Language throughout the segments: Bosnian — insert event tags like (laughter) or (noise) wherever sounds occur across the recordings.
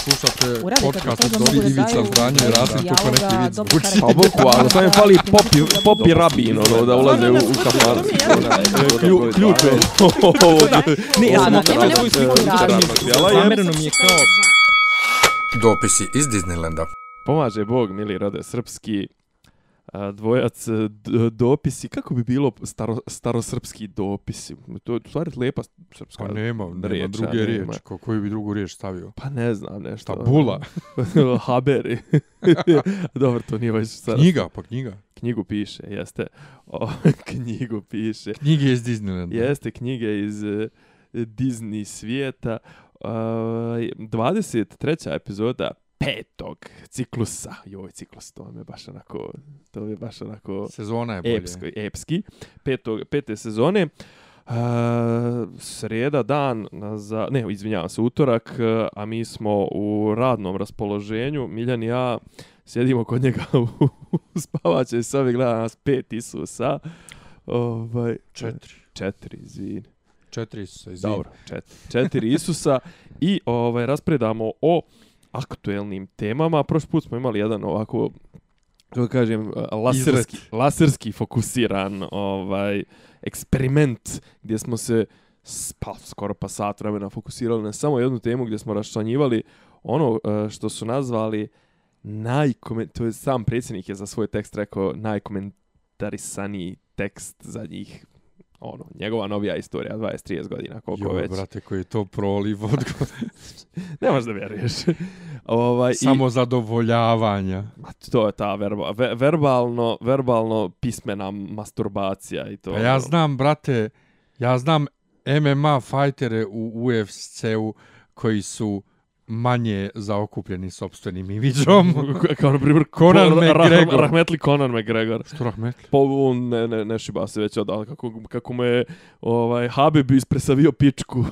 Slušate podcast od Dobri Ivica Zdranje i Rasim neki vic dobro zvuči. karakter. Pa boku, ali sam je fali popi, popi rabin, ono, da ulaze u, u kafan. Klju- Ključ je. Ne, ja sam sliku. Zamereno mi je kao... Dopisi iz Disneylanda. Pomaže Bog, mili rode srpski, dvojac e, dopisi, kako bi bilo staro, starosrpski dopisi? To je stvari lepa srpska Pa nema, nema riječ, druge nema. riječi. Ko, koju bi drugu riječ stavio? Pa ne znam nešto. Tabula. (laughs) Haberi. (laughs) Dobro, to nije baš sad. Knjiga, pa knjiga. Knjigu piše, jeste. O, (laughs) knjigu piše. Knjige iz Disneylanda. Jeste knjige iz uh, Disney svijeta. Uh, 23. epizoda petog ciklusa. Joj, ciklus, to je baš onako, to je baš onako Sezona je bolje. epsko, epski. Petog, pete sezone. Uh, srijeda dan za ne izvinjavam se utorak a mi smo u radnom raspoloženju Miljan i ja sjedimo kod njega (laughs) u, u spavaćoj sobi gleda nas pet Isusa ovaj Četiri. četiri izvini Četiri su se izvini. dobro četiri, četiri Isusa i ovaj raspredamo o aktuelnim temama. Prošli put smo imali jedan ovako kako kažem laserski laserski fokusiran ovaj eksperiment gdje smo se pa skoro pa sat vremena fokusirali na samo jednu temu gdje smo raščlanjivali ono e, što su nazvali najkomen... to je sam predsjednik je za svoj tekst rekao najkomentarisaniji tekst za njih ono, njegova novija istorija, 20-30 godina, koliko Jo, već. brate, koji je to proliv od (laughs) Ne možeš da vjeruješ. (laughs) ovaj, samo zadovoljavanja. Ma, to je ta verba, ve, verbalno, verbalno pismena masturbacija i to. Pa ja ono. znam, brate, ja znam MMA fajtere u UFC-u koji su manje zaokupljeni sobstvenim imidžom. (laughs) Kao na primjer Conan McGregor. Rahmetli Conan McGregor. Što rahmetli? Pa on ne, ne, ne šiba se već odal kako, kako me je ovaj, Habib ispresavio pičku.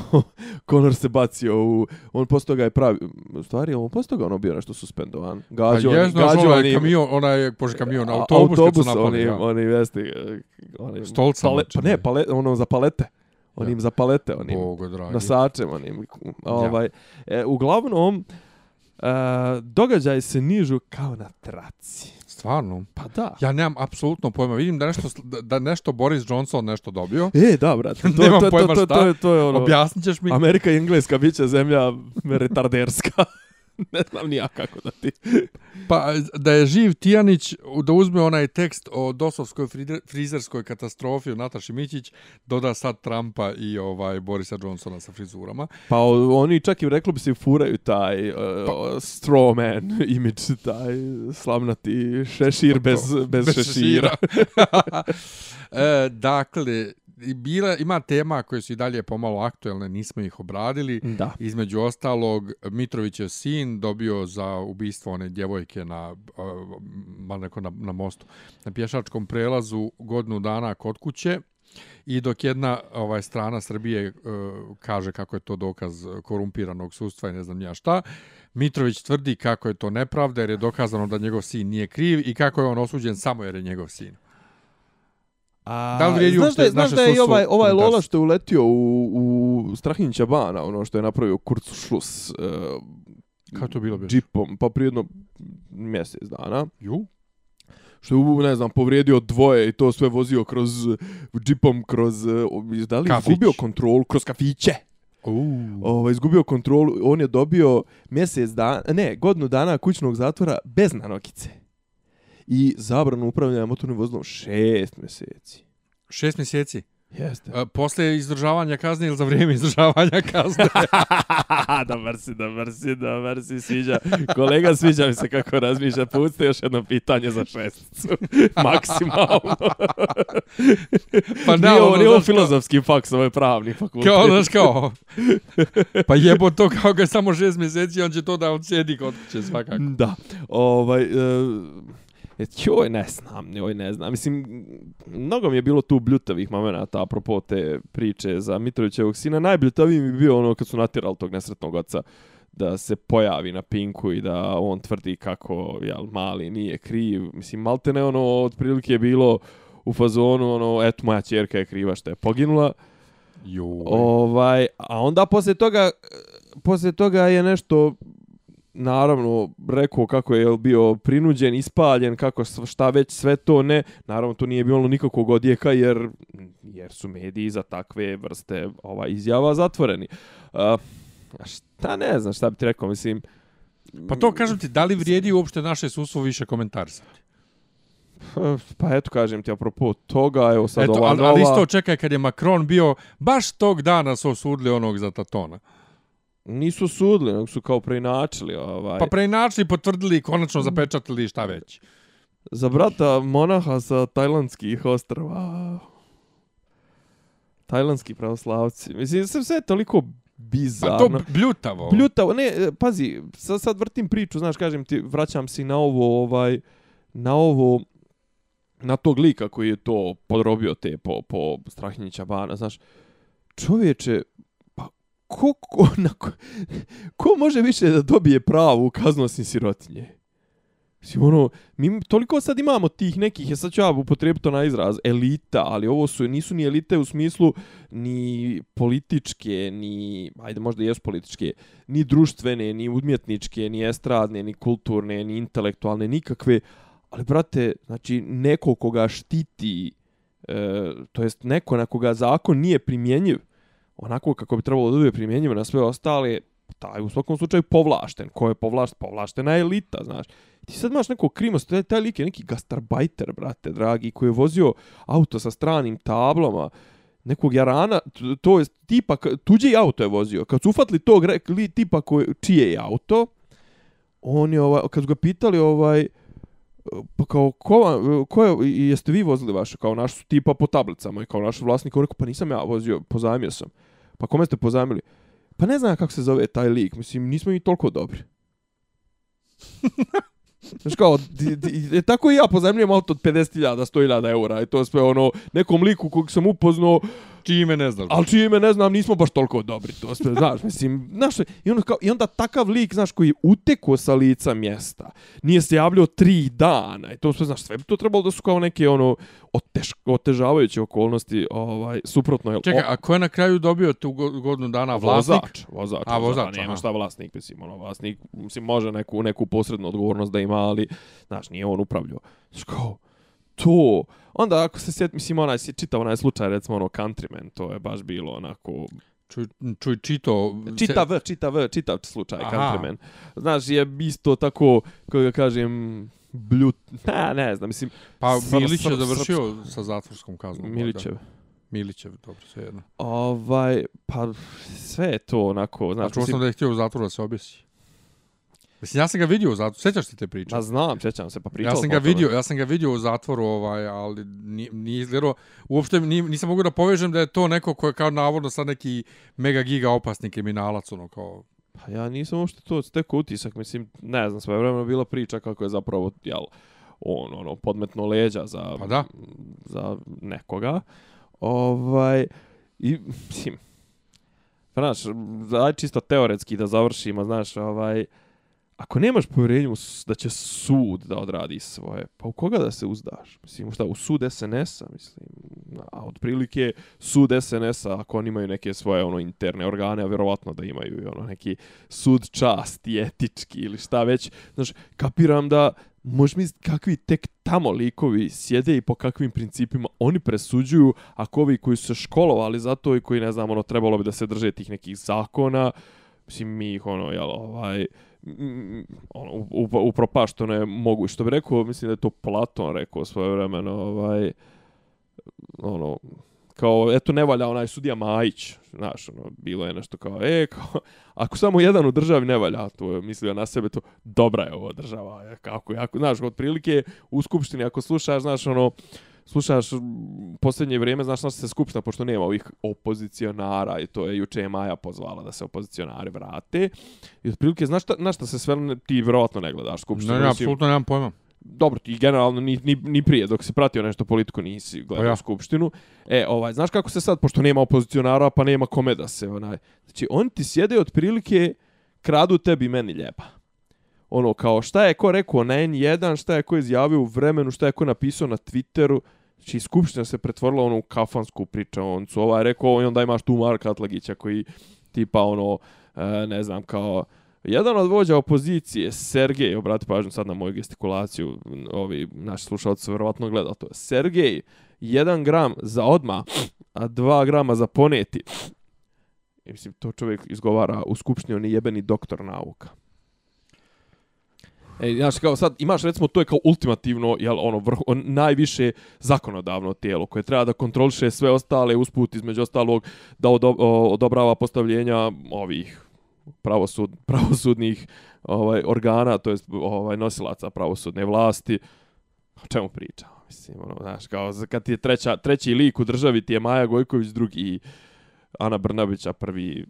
(laughs) Conor se bacio u... On posto ga je pravi... U stvari, on posto ga ono bio nešto suspendovan. Pa Gađao je, onim- znaš, gađao onaj onim- kamion, onaj, bože kamion, A- autobus, kad su napali. onim, ja. onim, jeste, onim, Stolcama, pale, pa ne, pale, ono za palete. Onim za palete, onim Bogo dragi. nosačem, onim. Ovaj, e, uglavnom, e, događaj se nižu kao na traci. Stvarno? Pa da. Ja nemam apsolutno pojma. Vidim da nešto, da- nešto Boris Johnson nešto dobio. E, da, brate. To, (laughs) Nemam to, to, pojma to, šta. to, je, to je ono... Objasnit ćeš mi. Amerika i Engleska bit će zemlja retarderska. (laughs) (laughs) ne znam ni ja kako da ti... Pa da je živ Tijanić, da uzme onaj tekst o dosovskoj frizerskoj katastrofi od Nataši Mićić, doda sad Trumpa i ovaj Borisa Johnsona sa frizurama. Pa oni čak i reklo bi se furaju taj uh, Pa- straw man (laughs) image, taj slavnati šešir bez, bez, Bez šešira. (laughs) e, dakle, bila, ima tema koje su i dalje pomalo aktuelne, nismo ih obradili. Da. Između ostalog, Mitrovićev sin dobio za ubistvo one djevojke na, uh, na, na mostu, na pješačkom prelazu godinu dana kod kuće. I dok jedna ovaj strana Srbije uh, kaže kako je to dokaz korumpiranog sudstva i ne znam ja šta, Mitrović tvrdi kako je to nepravda jer je dokazano da njegov sin nije kriv i kako je on osuđen samo jer je njegov sin. A, Da li vrijedi znaš da, je- uopšte znaš da je i ovaj, ovaj? Lola što je uletio u, u Strahinjića bana, ono što je napravio Kurcu Šlus uh, Kako je to bilo beše? džipom, pa prije jedno mjesec dana, Ju? što je, ne znam, povrijedio dvoje i to sve vozio kroz džipom, kroz, uh, da li je Kafić. izgubio kontrolu, kroz kafiće. Uh. Ovaj, izgubio kontrolu, on je dobio mjesec dana, ne, godinu dana kućnog zatvora bez nanogice. I zabranu upravljanja motornim vozilom šest mjeseci. Šest mjeseci. Jeste. A, posle izdržavanja kazne ili za vrijeme izdržavanja kazne? (laughs) (laughs) dobar si, dobar si, dobar si, sviđa. Kolega, sviđa mi se kako razmišlja. Puste još jedno pitanje za šesticu. (laughs) Maksimalno. Pa da, nije ovo, ono, nije ovo znaš, kao- filozofski faks, ovo je pravni fakultet. Kao, znaš kao, pa jebo to kao ga je samo šest mjeseci, on će to da odsjedi kod kuće svakako. Da. Ovaj, e, joj, ne znam, joj, ne znam. Mislim, mnogo mi je bilo tu bljutavih momenata apropo te priče za Mitrovićevog sina. Najbljutaviji mi je bio ono kad su natjerali tog nesretnog oca da se pojavi na Pinku i da on tvrdi kako jel, mali nije kriv. Mislim, malte ne ono, otprilike je bilo u fazonu, ono, eto, moja čerka je kriva što je poginula. Joj. Ovaj, a onda poslije toga, poslije toga je nešto naravno rekao kako je bio prinuđen, ispaljen, kako šta već sve to ne. Naravno to nije bilo nikakvog odjeka jer jer su mediji za takve vrste ova izjava zatvoreni. Uh, šta ne znam šta bi ti rekao, mislim... Pa to kažem ti, da li vrijedi uopšte naše sustvo više komentarisati? (sighs) Pa eto kažem ti, apropo toga, evo sad eto, ova ali, nova... Ali isto čekaj kad je Macron bio, baš tog dana su osudili onog za Tatona. Nisu sudili, nego su kao preinačili. Ovaj. Pa preinačili, potvrdili i konačno zapečatili šta već. Za brata monaha sa tajlandskih ostrava. Tajlandski pravoslavci. Mislim, sve, sve toliko bizarno. Pa to bljutavo. Bljutavo. Ne, e, pazi, sad, sad vrtim priču, znaš, kažem ti, vraćam se na ovo, ovaj, na ovo, na tog lika koji je to podrobio te po, po Strahinjića bana, znaš, čovječe, ko, ko, na, ko, ko može više da dobije pravu kaznosim sirotinje? Mislim, ono, mi toliko sad imamo tih nekih, ja sad ću ja upotrebiti to na izraz, elita, ali ovo su, nisu ni elite u smislu ni političke, ni, ajde možda jesu političke, ni društvene, ni umjetničke, ni estradne, ni kulturne, ni intelektualne, nikakve, ali brate, znači, neko koga štiti, e, to jest neko na koga zakon nije primjenjiv, onako kako bi trebalo da bude primjenjivo na sve ostale, taj u svakom slučaju povlašten. Ko je povlašten? Povlaštena elita, znaš. Ti sad imaš nekog krima, taj, taj lik je neki gastarbajter, brate, dragi, koji je vozio auto sa stranim tablama, nekog jarana, to je tipa, tuđi auto je vozio. Kad su ufatli tog li, tipa koji, čije je auto, on je, ovaj, kad su ga pitali, ovaj, pa kao, ko, ko je, jeste vi vozili vaše, kao naš tipa po tablicama i kao naš vlasnik, on rekao, pa nisam ja vozio, pozajmio sam. Pa kome ste pozajmili? Pa ne znam kako se zove taj lik, mislim, nismo mi toliko dobri. (laughs) Znaš kao, di, di, tako i ja pozajmljujem auto od 50.000, 100.000 eura i to sve ono, nekom liku kog sam upoznao, čime ne znam. Ali čime ne znam, nismo baš toliko dobri, to sve, znaš, mislim, znaš, i, ono kao, i onda takav lik, znaš, koji je uteko sa lica mjesta, nije se javljao tri dana, i to sve, znaš, sve bi to trebalo da su kao neke, ono, otež, otežavajuće okolnosti, ovaj, suprotno. Jel, Čekaj, a ko je na kraju dobio tu godinu dana vlasnik? Vozač, vozač, a, vozač, vozač nema šta vlasnik, mislim, ono, vlasnik, mislim, može neku, neku posrednu odgovornost da ima, ali, znaš, nije on upravljao. Znaš, kao, to, onda ako se sjeti, mislim, onaj, čitao onaj slučaj, recimo, ono, Countryman, to je baš bilo onako... Čuj, čuj čito... Čitav, čitav, čitav slučaj, Aha. Countryman. Znaš, je isto tako, kako ga kažem, bljut... Ne, ne znam, mislim... Pa Milić je završio sa zatvorskom kaznom. Milićev. Milićev, dobro, sve jedno. Ovaj, pa sve je to onako... Znaš, A čuo sam da je htio u zatvoru da se objesi. Mislim, ja sam ga vidio u zatvoru, sjećaš ti te priče? Ja znam, sjećam se, pa pričao ja sam ga vidio, Ja sam ga vidio u zatvoru, ovaj, ali nije, nije izgledao, uopšte nisam mogu da povežem da je to neko ko je kao navodno sad neki mega giga opasni kriminalac, ono kao... Pa ja nisam uopšte to stekao utisak, mislim, ne znam, sve vremena bila priča kako je zapravo, jel, on, ono, podmetno leđa za, pa da. za nekoga. Ovaj, i, mislim, pa znaš, čisto teoretski da završimo, znaš, ovaj, ako nemaš povjerenje da će sud da odradi svoje, pa u koga da se uzdaš? Mislim, šta, u sud SNS-a, mislim, a otprilike sud SNS-a, ako oni imaju neke svoje ono interne organe, a vjerovatno da imaju i ono neki sud časti, etički ili šta već, znaš, kapiram da možeš misliti kakvi tek tamo likovi sjede i po kakvim principima oni presuđuju, ako ovi koji su se školovali za to i koji, ne znam, ono, trebalo bi da se drže tih nekih zakona, mislim, mi ih, ono, jel, ovaj, ono, upropašteno je propašto ne mogu. Što bi rekao, mislim da je to Platon rekao svoje vremeno, ovaj, ono, kao, eto, ne valja onaj sudija Majić, znaš, ono, bilo je nešto kao, e, kao, ako samo jedan u državi ne valja, to je mislio na sebe, to dobra je ovo država, je, kako, jako, znaš, od prilike u skupštini, ako slušaš, znaš, ono, slušaš posljednje vrijeme, znaš na se skupština, pošto nema ovih opozicionara i to je juče Maja pozvala da se opozicionari vrate. I otprilike, znaš šta, na šta se sve, ti vjerovatno ne gledaš skupštinu? Ne, ne, apsolutno nemam pojma. Dobro, ti generalno ni, ni, ni prije, dok se pratio nešto politiku, nisi gledao pa ja. skupštinu. E, ovaj, znaš kako se sad, pošto nema opozicionara, pa nema kome da se, onaj, znači, oni ti sjede otprilike, kradu tebi meni ljeba ono kao šta je ko rekao na N1, šta je ko izjavio u vremenu, šta je ko napisao na Twitteru, znači skupština se pretvorila ono u kafansku priču, on su ovaj rekao i onda imaš tu Marka Atlagića koji tipa ono e, ne znam, kao jedan od vođa opozicije, Sergej, obrati pažnju sad na moju gestikulaciju, ovi naši slušalci su verovatno gledali to, Sergej, jedan gram za odma, a dva grama za poneti. I mislim, to čovjek izgovara u skupštini, on je jebeni doktor nauka. E, znaš, kao sad, imaš recimo, to je kao ultimativno, jel, ono, vrh, on, najviše zakonodavno tijelo koje treba da kontroliše sve ostale usput između ostalog da odo, odobrava postavljenja ovih pravosud, pravosudnih ovaj organa, to jest ovaj nosilaca pravosudne vlasti. O čemu pričam? Mislim, ono, znaš, kao kad ti je treća, treći lik u državi, ti je Maja Gojković, drugi Ana Brnabića, prvi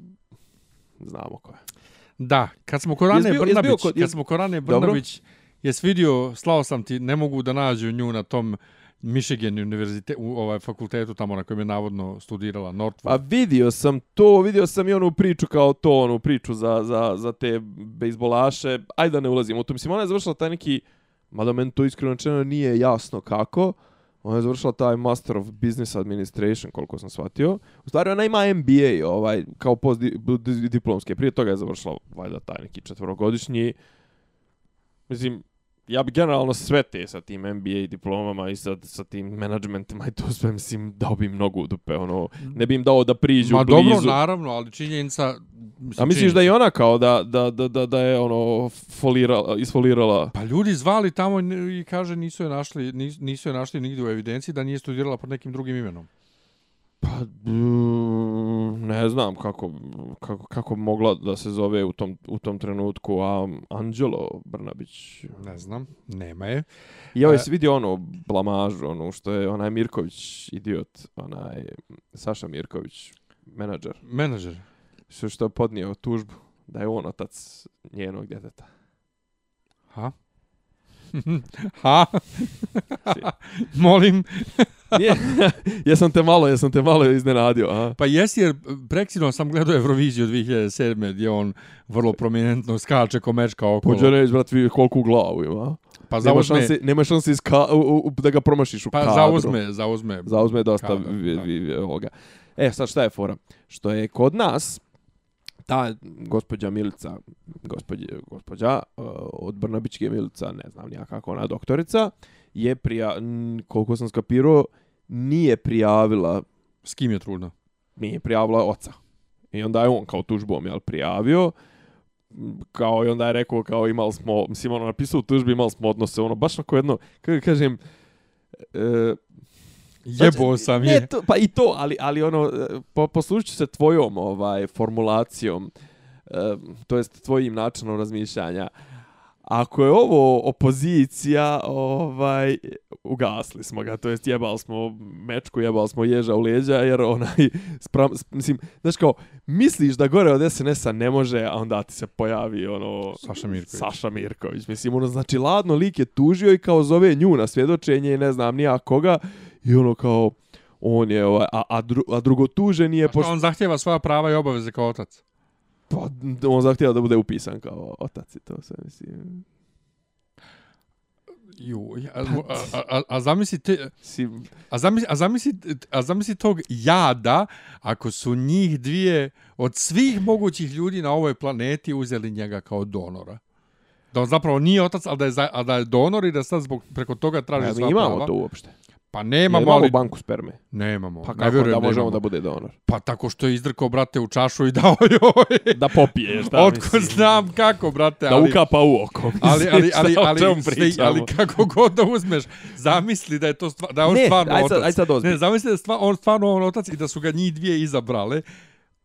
znamo ko je. Da, kad smo Korane Brnabić, kod, kad smo Korane Brnabić, je vidio, slao sam ti, ne mogu da nađu nju na tom Michigan univerzitet, u ovaj fakultetu tamo na kojem je navodno studirala Northwood. A vidio sam to, vidio sam i onu priču kao to, onu priču za, za, za te bejsbolaše. Ajde da ne ulazimo u to. Mislim, ona je završila taj neki, mada meni to iskreno čeno nije jasno kako, ona je završila taj Master of Business Administration, koliko sam shvatio. U stvari, ona ima MBA, ovaj, kao postdiplomske. Prije toga je završila, valjda, taj neki četvorogodišnji. Mislim, ja bi generalno sve te sa tim MBA diplomama i sa, sa tim managementima i to sve, mislim, dao bi mnogo u dupe, ono, ne bi im dao da priđu Ma, blizu. Ma dobro, naravno, ali činjenica... Mislim, A misliš činjenica. da je ona kao da, da, da, da, da je ono folirala, isfolirala? Pa ljudi zvali tamo i kaže nisu je našli, nisu je našli nigdje u evidenciji da nije studirala pod nekim drugim imenom. Pa, mm, ne znam kako, kako, kako mogla da se zove u tom, u tom trenutku a Angelo Brnabić. Ne znam, nema je. I ovaj se vidio ono blamažu, ono što je onaj Mirković, idiot, onaj Saša Mirković, menadžer. Menadžer. Što, što je podnio tužbu da je on otac njenog djeteta. Ha? (laughs) ha? (laughs) Molim. Nije, (laughs) jesam te malo, jesam te malo iznenadio. Aha. Pa jesi jer preksino sam gledao Euroviziju 2007. gdje on vrlo prominentno skače ko mečka okolo. Pođe reći, brat, vidi koliko u glavu ima. Pa nema šanse, nema šanse iska, u, u, da ga promašiš u pa kadru. Pa zauzme, zauzme. Zauzme dosta vi, vi, vi, ovoga. E, sad šta je fora? Što je kod nas, ta gospođa Milica, gospođa, gospođa uh, od Brnabićke Milica, ne znam nija kako ona doktorica, je prija, koliko sam skapirao, nije prijavila... S kim je trudna? Nije prijavila oca. I onda je on kao tužbom jel, prijavio, kao i onda je rekao kao imali smo, mislim ono napisao u tužbi imali smo odnose, ono baš ako jedno, kako kažem, e, Jebo sam je. Ne, to, pa i to, ali, ali ono, e, po, poslušit se tvojom ovaj, formulacijom, e, to jest tvojim načinom razmišljanja. Ako je ovo opozicija, ovaj, ugasli smo ga, to jest jebali smo mečku, jebali smo ježa u leđa, jer onaj, spram, mislim, znaš kao, misliš da gore od SNS-a ne može, a onda ti se pojavi ono... Saša Mirković. Saša Mirković, mislim, ono, znači, ladno lik je tužio i kao zove nju na svjedočenje i ne znam nija koga, I ono kao, on je, ovaj, a, a, dru, a drugo tužen je... Pošto on zahtjeva svoja prava i obaveze kao otac? Pa, on zahtjeva da bude upisan kao otac i to sve, mislim. Ju, a, a, a, a zamislite, a zamisli, a zamisli, a zamisli tog jada ako su njih dvije od svih mogućih ljudi na ovoj planeti uzeli njega kao donora. Da on zapravo nije otac, ali da je, a da je donor i da sad zbog, preko toga traži sva prava. Mi imamo to uopšte. Pa nemamo, Jer ali... banku sperme? Nemamo. Pa kako da možemo nemamo. da bude donor? Pa tako što je izdrkao, brate, u čašu i dao joj. da popije, šta (laughs) Otko znam kako, brate. Ali... Da ukapa u oko. Ali, ali, ali, ali, ali, ali kako god da uzmeš, zamisli da je to stvar, da je on ne, stvarno aj sad, otac. Aj sad ne, zamisli da je stvar, on stvarno on otac i da su ga njih dvije izabrale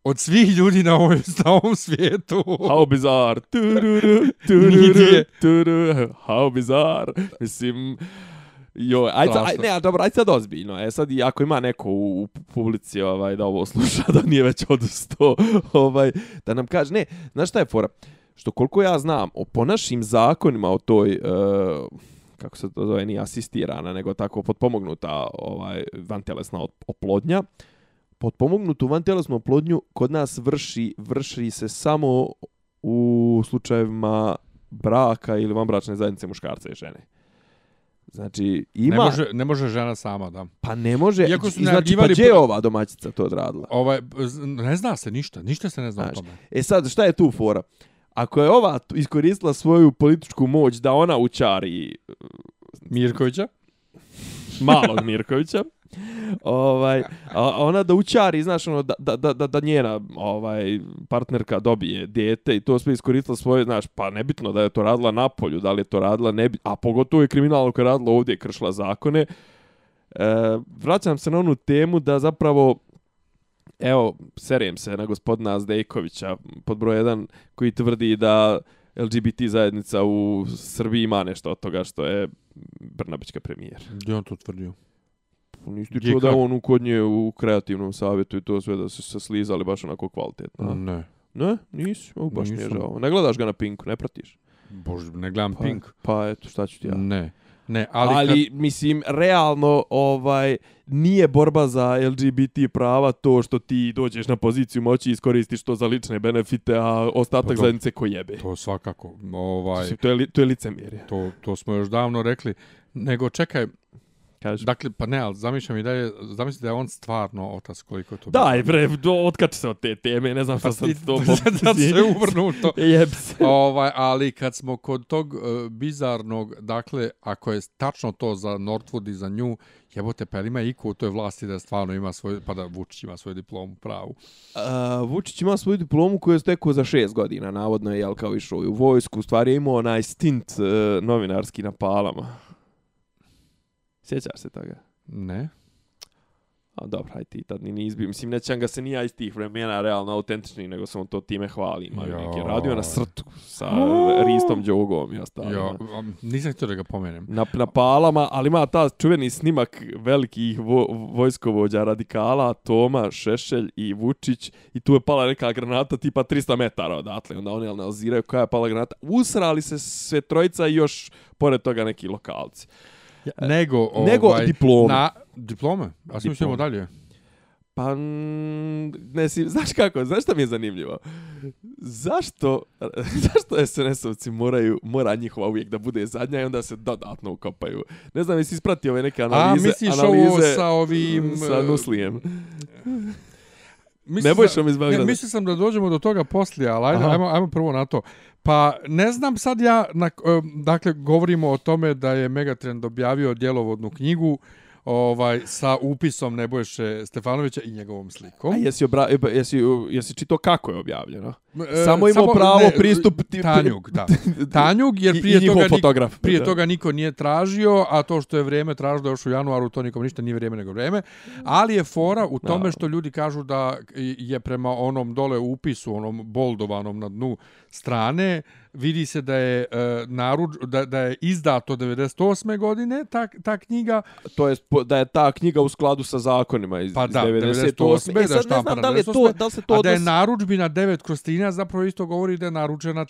od svih ljudi na ovom, (laughs) na ovom svijetu. How bizarre. (laughs) Tururu, tururu, tururu, how bizarre. Mislim, Jo, ajde, aj, ne, a dobro, ajde sad ozbiljno. E sad, ako ima neko u, u publici ovaj, da ovo sluša, (laughs) da nije već odusto, ovaj, da nam kaže, ne, znaš šta je fora? Što koliko ja znam, o, po našim zakonima o toj, uh, kako se to zove, nije asistirana, nego tako potpomognuta ovaj, vantelesna oplodnja, potpomognutu vantelesnu oplodnju kod nas vrši, vrši se samo u slučajevima braka ili vanbračne zajednice muškarca i žene Znači, ima... Ne može, ne može žena sama, da. Pa ne može. Iako su znači, pa gdje je ova domaćica to odradila? Ovaj, ne zna se ništa, ništa se ne zna o Znaš, tome. E sad, šta je tu fora? Ako je ova iskoristila svoju političku moć da ona učari Mirkovića? malog Mirkovića, ovaj, a ona da učari, znaš, ono, da, da, da, da, njena ovaj, partnerka dobije dijete i to sve iskoristila svoje, znaš, pa nebitno da je to radila na polju, da li je to radila, ne, a pogotovo je kriminal koja je radila ovdje, kršila zakone. E, vraćam se na onu temu da zapravo evo, serijem se na gospodina Zdejkovića pod broj 1 koji tvrdi da LGBT zajednica u Srbiji ima nešto od toga što je Brnabićka premijer. Gdje on to tvrdio? Nisi ti čuo da on u kod nje u kreativnom savjetu i to sve da su se slizali baš onako kvalitetno. Ne. Ne, nisi, o, baš mi je Nisam. žao. Ne gledaš ga na Pinku, ne pratiš. Bože, ne gledam Pa, Pink. Pa eto, šta ću ti ja. Ne. Ne, Ali, ali, ali mislim, realno, ovaj, nije borba za LGBT prava to što ti dođeš na poziciju moći i iskoristiš to za lične benefite, a ostatak Pa to- zajednice ko jebe. kad, to svakako, ovaj, To je, to je licemjerje. to, to smo još davno rekli. Nego, čekaj, Kaži. dakle, pa ne, ali zamišljam i dalje, zamisli da je on stvarno otac koliko je to Daj, bre, do, otkači se od te teme, ne znam šta Pa sam ti- to... (laughs) da se uvrnuto. Jeb se. ovaj, ali kad smo kod tog uh, bizarnog, dakle, ako je tačno to za Northwood i za nju, jebote, pa ima iko u toj vlasti da stvarno ima svoj, pa da Vučić ima svoju diplomu pravu. Uh, Vučić ima svoju diplomu koju je stekao za šest godina, navodno je, jel, kao išao u vojsku, u stvari je imao onaj stint uh, novinarski na palama. Sjećaš se toga? Ne? A dobro, hajde ti tad ni izbio. Mislim, nećam ga se nija iz tih vremena realno autentični, nego sam to time hvali. Ima Ja. neki radio na srtu sa Ristom Đogom i ostalim. Ja, am, nisam htio da ga pomenem. na, na palama, ali ima ta čuveni snimak velikih vo, vojskovođa radikala, Toma, Šešelj i Vučić i tu je pala neka granata tipa 300 metara odatle, onda oni analiziraju koja je pala granata. Usrali se sve trojica i još pored toga neki lokalci. Nego, ovaj, Nego diplome. Na, diplome? A mislimo Diplome. dalje. Pa, ne si, znaš kako, znaš šta mi je zanimljivo? Zašto, (laughs) zašto SNS-ovci moraju, mora njihova uvijek da bude zadnja i onda se dodatno ukopaju? Ne znam, jesi ispratio ove neke analize? A, misliš analize ovo sa ovim... Sa e, Nuslijem. Mislio Ne bojiš sam- vam iz Beograda? Ne, mislio sam da dođemo do toga poslije, ali ajde, ajmo, ajmo prvo na to. Pa ne znam sad ja, na, dakle, govorimo o tome da je Megatrend objavio djelovodnu knjigu ovaj sa upisom Nebojše Stefanovića i njegovom slikom. A jesi, obra, e, jesi, jesi čito kako je objavljeno? E, samo imao pravo pristup ti- Tanjug, da. (laughs) Tanjug, jer I- prije i njihov toga, fotograf. prije Da. toga niko nije tražio, a to što je vrijeme tražilo još u januaru, to nikom ništa nije vrijeme nego vrijeme. Ali je fora u tome Da. što ljudi kažu da je prema onom dole upisu, onom boldovanom na dnu strane, vidi se da je e, naruč, da, da je izdato 98. godine ta, ta knjiga, To je po- da je ta knjiga u skladu sa zakonima iz, Pa iz da, 98. 98., E sad da ne znam da li je to, 98., da li se to a da je naručbina 9 kroz 13 zapravo isto govori da je naručena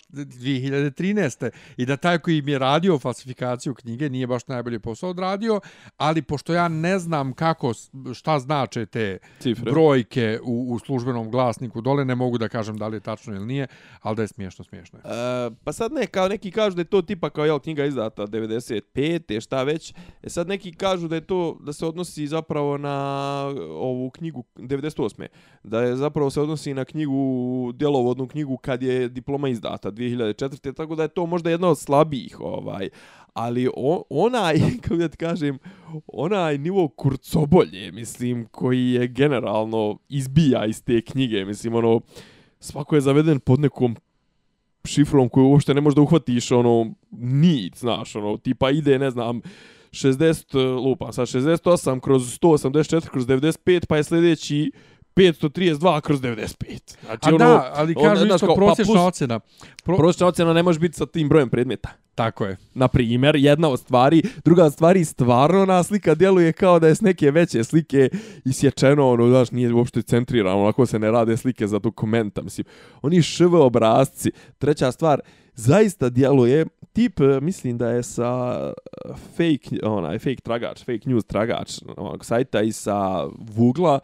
2013. I da taj koji im je radio falsifikaciju knjige nije baš najbolji posao odradio, ali pošto ja ne znam kako, šta znače te Cifre. brojke u, u službenom glasniku dole, ne mogu da kažem da li je tačno ili nije, ali da je smiješno, smiješno je. E, pa sad ne, kao neki kažu da je to tipa kao jel knjiga izdata 95. šta već. E sad neki kažu da je to da se odnosi zapravo na ovu knjigu 98. Da je zapravo se odnosi na knjigu djelovodnu knjigu kad je diploma izdata 2004. tako da je to možda jedna od slabijih ovaj ali o, onaj, (laughs) kako da ti kažem, onaj nivo kurcobolje, mislim, koji je generalno izbija iz te knjige, mislim, ono, svako je zaveden pod nekom šifrom koju uopšte ne možeš da uhvatiš, ono, nit, znaš, ono, tipa ide, ne znam, 60, e, lupa, sad 68 kroz 184 kroz 95, pa je sljedeći 532 kroz 95. Znači, A da, ali ono, kažu isto kao, pa prosječna plus- ocjena. Pro, Prosječna ocjena ne može biti sa tim brojem predmeta. tako je. Na primjer, jedna od stvari, druga od stvari, stvarno ona slika djeluje kao da je s neke veće slike isječeno, ono, znaš, nije uopšte centrirano, onako se ne rade slike za dokumenta, mislim. Oni šv obrazci. Treća stvar, zaista djeluje, tip, e, mislim da je sa e, fake, onaj, fake tragač, fake news tragač, onog sajta i sa Vugla,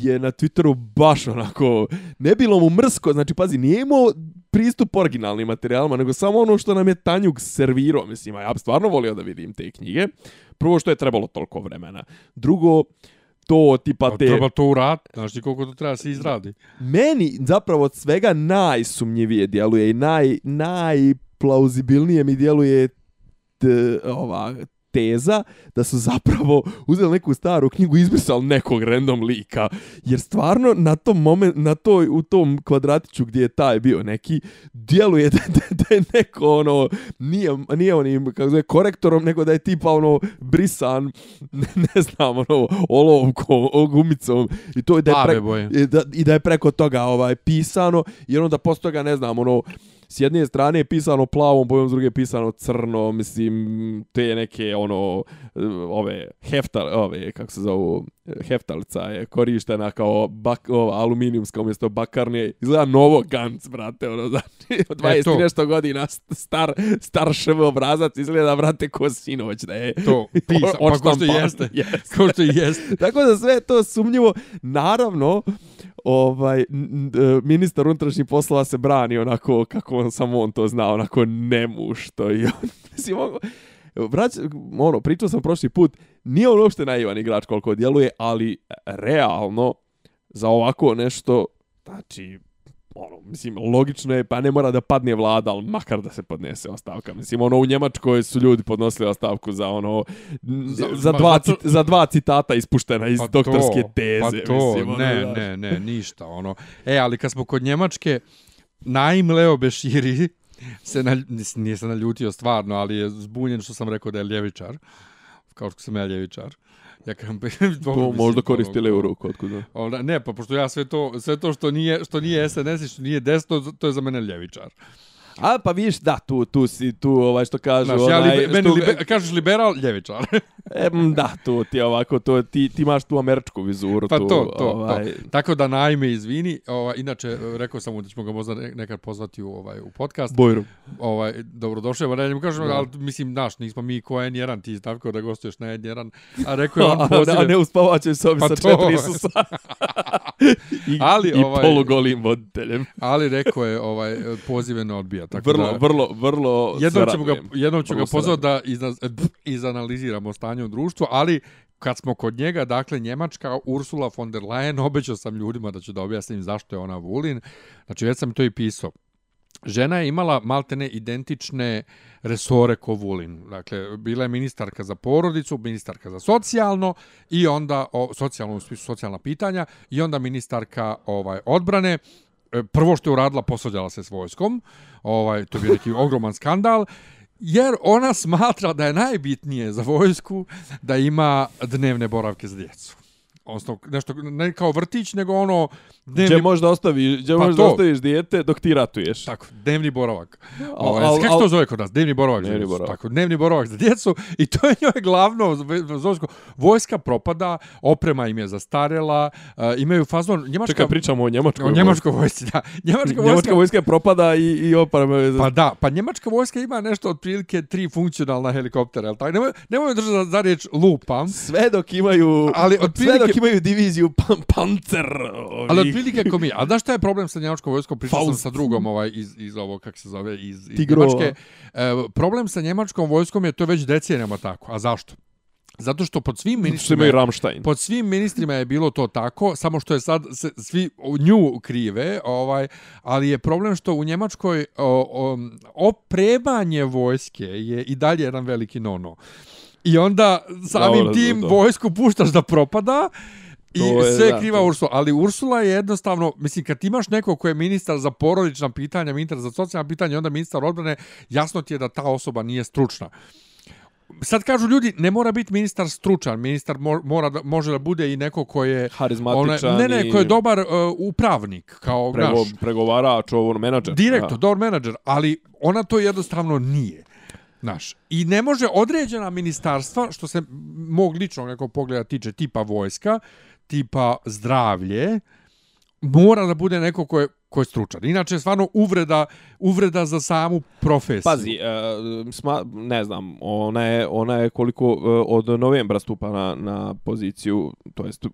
je na Twitteru baš onako, ne bilo mu mrsko, znači pazi, nije imao pristup originalnim materijalima, nego samo ono što nam je Tanjuk servirao, mislim, a ja bi stvarno volio da vidim te knjige. Prvo što je trebalo toliko vremena. Drugo, to tipa Pa te... Treba to urat, znaš ti koliko to treba se izradi. Meni zapravo od svega najsumnjivije djeluje i naj, najplauzibilnije mi djeluje t, ova teza da su zapravo uzeli neku staru knjigu i izbrisali nekog random lika. Jer stvarno na tom moment, na toj, u tom kvadratiću gdje je taj bio neki, djeluje da, da, da je neko ono, nije, nije onim, kako zove, korektorom, nego da je tipa ono brisan, ne, ne znam, ono, olovkom, gumicom. I to je da je, pre, i da, i da je preko toga ovaj pisano, jer onda posto toga, ne znam, ono, s jedne strane je pisano plavom bojom, s druge je pisano crno, mislim, te neke, ono, ove, heftal, ove, kako se zovu, heftalica je korištena kao bak, ova, aluminijumska umjesto bakarne, izgleda novo Gantz, brate, ono, znači, (laughs) od 20 to. e, nešto godina star, star šv obrazac izgleda, brate, ko sinoć, da je To, pisa, (laughs) pa ko što jeste. (laughs) Jeste. Ko što jeste. Tako da sve to sumnjivo. Naravno, ovaj e, ministar unutrašnjih poslova se brani onako kako on samo on to zna, onako nemušto i (laughs) on, mislim, on, Vrać, ono, pričao sam prošli put, nije on uopšte naivan igrač koliko djeluje, ali realno za ovako nešto, znači, ono, mislim, logično je, pa ne mora da padne vlada, ali makar da se podnese ostavka. Mislim, ono, u Njemačkoj su ljudi podnosili ostavku za ono, za, Za- dva, za dva citata ispuštena iz Pa doktorske to, teze. Pa to, mislim, ono, ne, ne, ne, ništa. Ono. E, ali kad smo kod Njemačke, Naim Leo Beširi (laughs) se na, nije se naljutio stvarno, ali je zbunjen što sam rekao da je ljevičar. Kao što sam ja ljevičar. Ja kažem, (laughs) dobro, To mislim, možda koristi levu ruku, otkud da. Ona, ne, pa pošto ja sve to, sve to što nije, što nije SNS i što nije desno, to je za mene ljevičar. A, pa vidiš, da, tu, tu si, tu, ovaj, što kažu, Znaš, ja onaj, libe, meni što- libe, kažeš liberal, ljevičar. (laughs) Em, da, tu ti ovako, to, ti, ti imaš tu američku vizuru. Pa tu, to, to, ovaj, to. Tako da najme izvini, ovaj, inače rekao sam mu da ćemo ga možda ne- nekad pozvati u ovaj u podcast. Bojru. Ovaj dobrodošao, pa ne kažem, Da. ali mislim naš, nismo mi ko N1, ti stavko da gostuješ na N1. A rekao je (laughs) on a, pozive. a ne u spavaćoj sobi Pa sa to. četiri Isusa. (laughs) I, Ali, i ovaj- polugolim voditeljem. Ali rekao je ovaj pozive ne odbija, tako Vrlo, da vrlo, vrlo jednom se ćemo ga jednom ću Vrlo ga se pozvati da izanaliziramo stanje u društvu, ali kad smo kod njega, dakle Njemačka Ursula von der Leyen, (laughs) obećao sam ljudima da ću da objasnim zašto je ona Vulin. Znači već sam to i pisao. Žena je imala maltene identične resore ko Vulin. Dakle, bila je ministarka za porodicu, ministarka za socijalno i onda o, socijalno u smislu socijalna pitanja i onda ministarka ovaj odbrane. E, Prvo što je uradila, posvađala se s vojskom. Ovaj, to bi neki ogroman skandal jer ona smatra da je najbitnije za vojsku da ima dnevne boravke za djecu. Odnosno, nešto, ne kao vrtić, nego ono... Dnevni, Gdje možda ostaviš, gdje Pa možda to. ostaviš dijete dok ti ratuješ. Tako, dnevni boravak. Al- Ovaj, al- kako to zove kod nas? Dnevni boravak. Dnevni boravak. Tako, dnevni boravak za djecu. I to je njoj glavno. za vojsku. Vojska propada, oprema im je zastarela, uh, imaju fazon... Njemačka, Čekaj, pričamo o Njemačkoj. o njemačkoj vojsci, da. (laughs) Njemačka vojska, Njemačka vojska propada i, i oprema je... Pa da, pa njemačka vojska ima nešto otprilike tri funkcionalna helikoptera, jel tako? Nemoj, nemoj držati za, za riječ lupam, sve dok imaju Ali sve otprilike- dok imaju diviziju pan, pancer ovih. ali otprilike ko mi. A znaš šta je problem sa njemačkom vojskom? Pričao sam sa drugom ovaj, iz, iz ovo, kako se zove, iz, iz Tigrova. Njemačke. E, problem sa njemačkom vojskom je to već decenijama tako. A zašto? Zato što pod svim ministrima... imaju Ramstein. Pod svim ministrima je bilo to tako, samo što je sad se, svi u nju krive, ovaj, ali je problem što u Njemačkoj o, o, opremanje vojske je i dalje jedan veliki nono. I onda samim Dobro, tim to. vojsku puštaš da propada i To je, sve je kriva. Ursula. Ali Ursula je jednostavno, mislim, kad imaš nekog ko je ministar za porodična pitanja, ministar za socijalna pitanja, i onda ministar odbrane, jasno ti je da ta osoba nije stručna sad kažu ljudi, ne mora biti ministar stručan, ministar mo- mora da, može da bude i neko ko je Harizmatičan ne, ne, i ko je dobar uh, upravnik, kao prego, naš pregovarač, ovo, menadžer. direktor, dobar menadžer, ali ona to jednostavno nije. Naš. I ne može određena ministarstva, što se mog ličnog nekog pogleda tiče, tipa vojska, tipa zdravlje, mora da bude neko ko je ko je stručan. Inače, stvarno, uvreda, uvreda za samu profesiju. Pazi, uh, sma, ne znam, ona je, ona je koliko uh, od novembra stupa na, na poziciju, to jest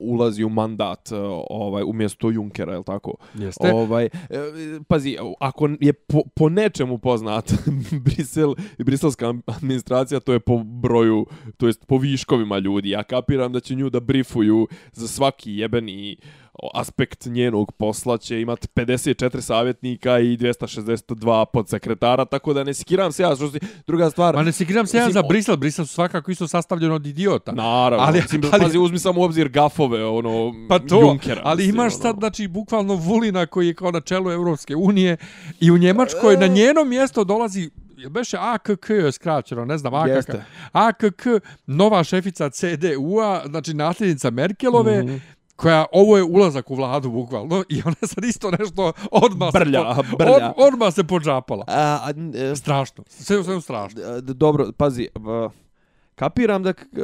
ulazi u mandat uh, ovaj umjesto Junkera, je l' tako? Jeste. Ovaj, uh, pazi, ako je po, po nečemu poznat (laughs) Brisel i briselska administracija, to je po broju, to jest po viškovima ljudi. Ja kapiram da će nju da brifuju za svaki jebeni aspekt njenog posla će imati 54 savjetnika i 262 podsekretara, tako da ne sikiram se ja. Što si, druga stvar... Ma ne sikiram se ja za Brisel, Brisel su svakako isto sastavljeni od idiota. Naravno, ali, mislim, ali, pazi, uzmi samo u obzir gafove, ono, pa to, Junkera. Ali mislim, imaš ono. sad, znači, bukvalno Vulina koji je kao na čelu Evropske unije i u Njemačkoj na njeno mjesto dolazi Jel beše AKK skraćeno, ne znam, AKK. Jeste. AKK, nova šefica CDU-a, znači nasljednica Merkelove, mm -hmm koja ovo je ulazak u vladu bukvalno i ona sad isto nešto odma brlja, se po, brlja. Od, odma se podžapala. A, a, a, strašno. Sve sve strašno. Dobro, pazi, kapiram da uh,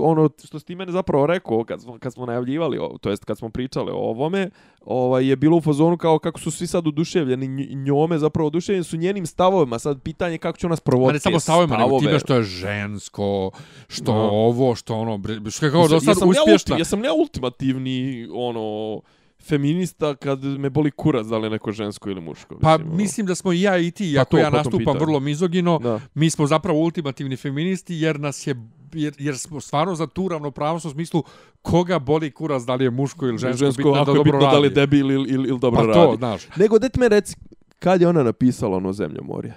ono što ste mene zapravo rekao kad smo, kad smo najavljivali, to jest kad smo pričali o ovome, ovaj, je bilo u fazonu kao kako su svi sad oduševljeni njome, zapravo oduševljeni su njenim stavovima. Sad pitanje kako će ona sprovoditi Ne samo stavovima, stavove. nego time što je žensko, što no. ovo, što ono, što je kao do sad uspješna. Ja, ja sam ja ultimativni, ono, feminista kad me boli kurac da li je neko žensko ili muško. Pa mislim, mislim da smo i ja i ti, pa ako ja nastupam vrlo mizogino, da. mi smo zapravo ultimativni feministi jer nas je jer, jer smo stvarno za tu ravnopravnost u smislu koga boli kurac da li je muško ili žensko, žensko bitno da dobro bitno radi. da li debil ili, ili, ili dobro pa radi. Pa to, znaš. Nego, det me reci, kad je ona napisala ono zemljo morje?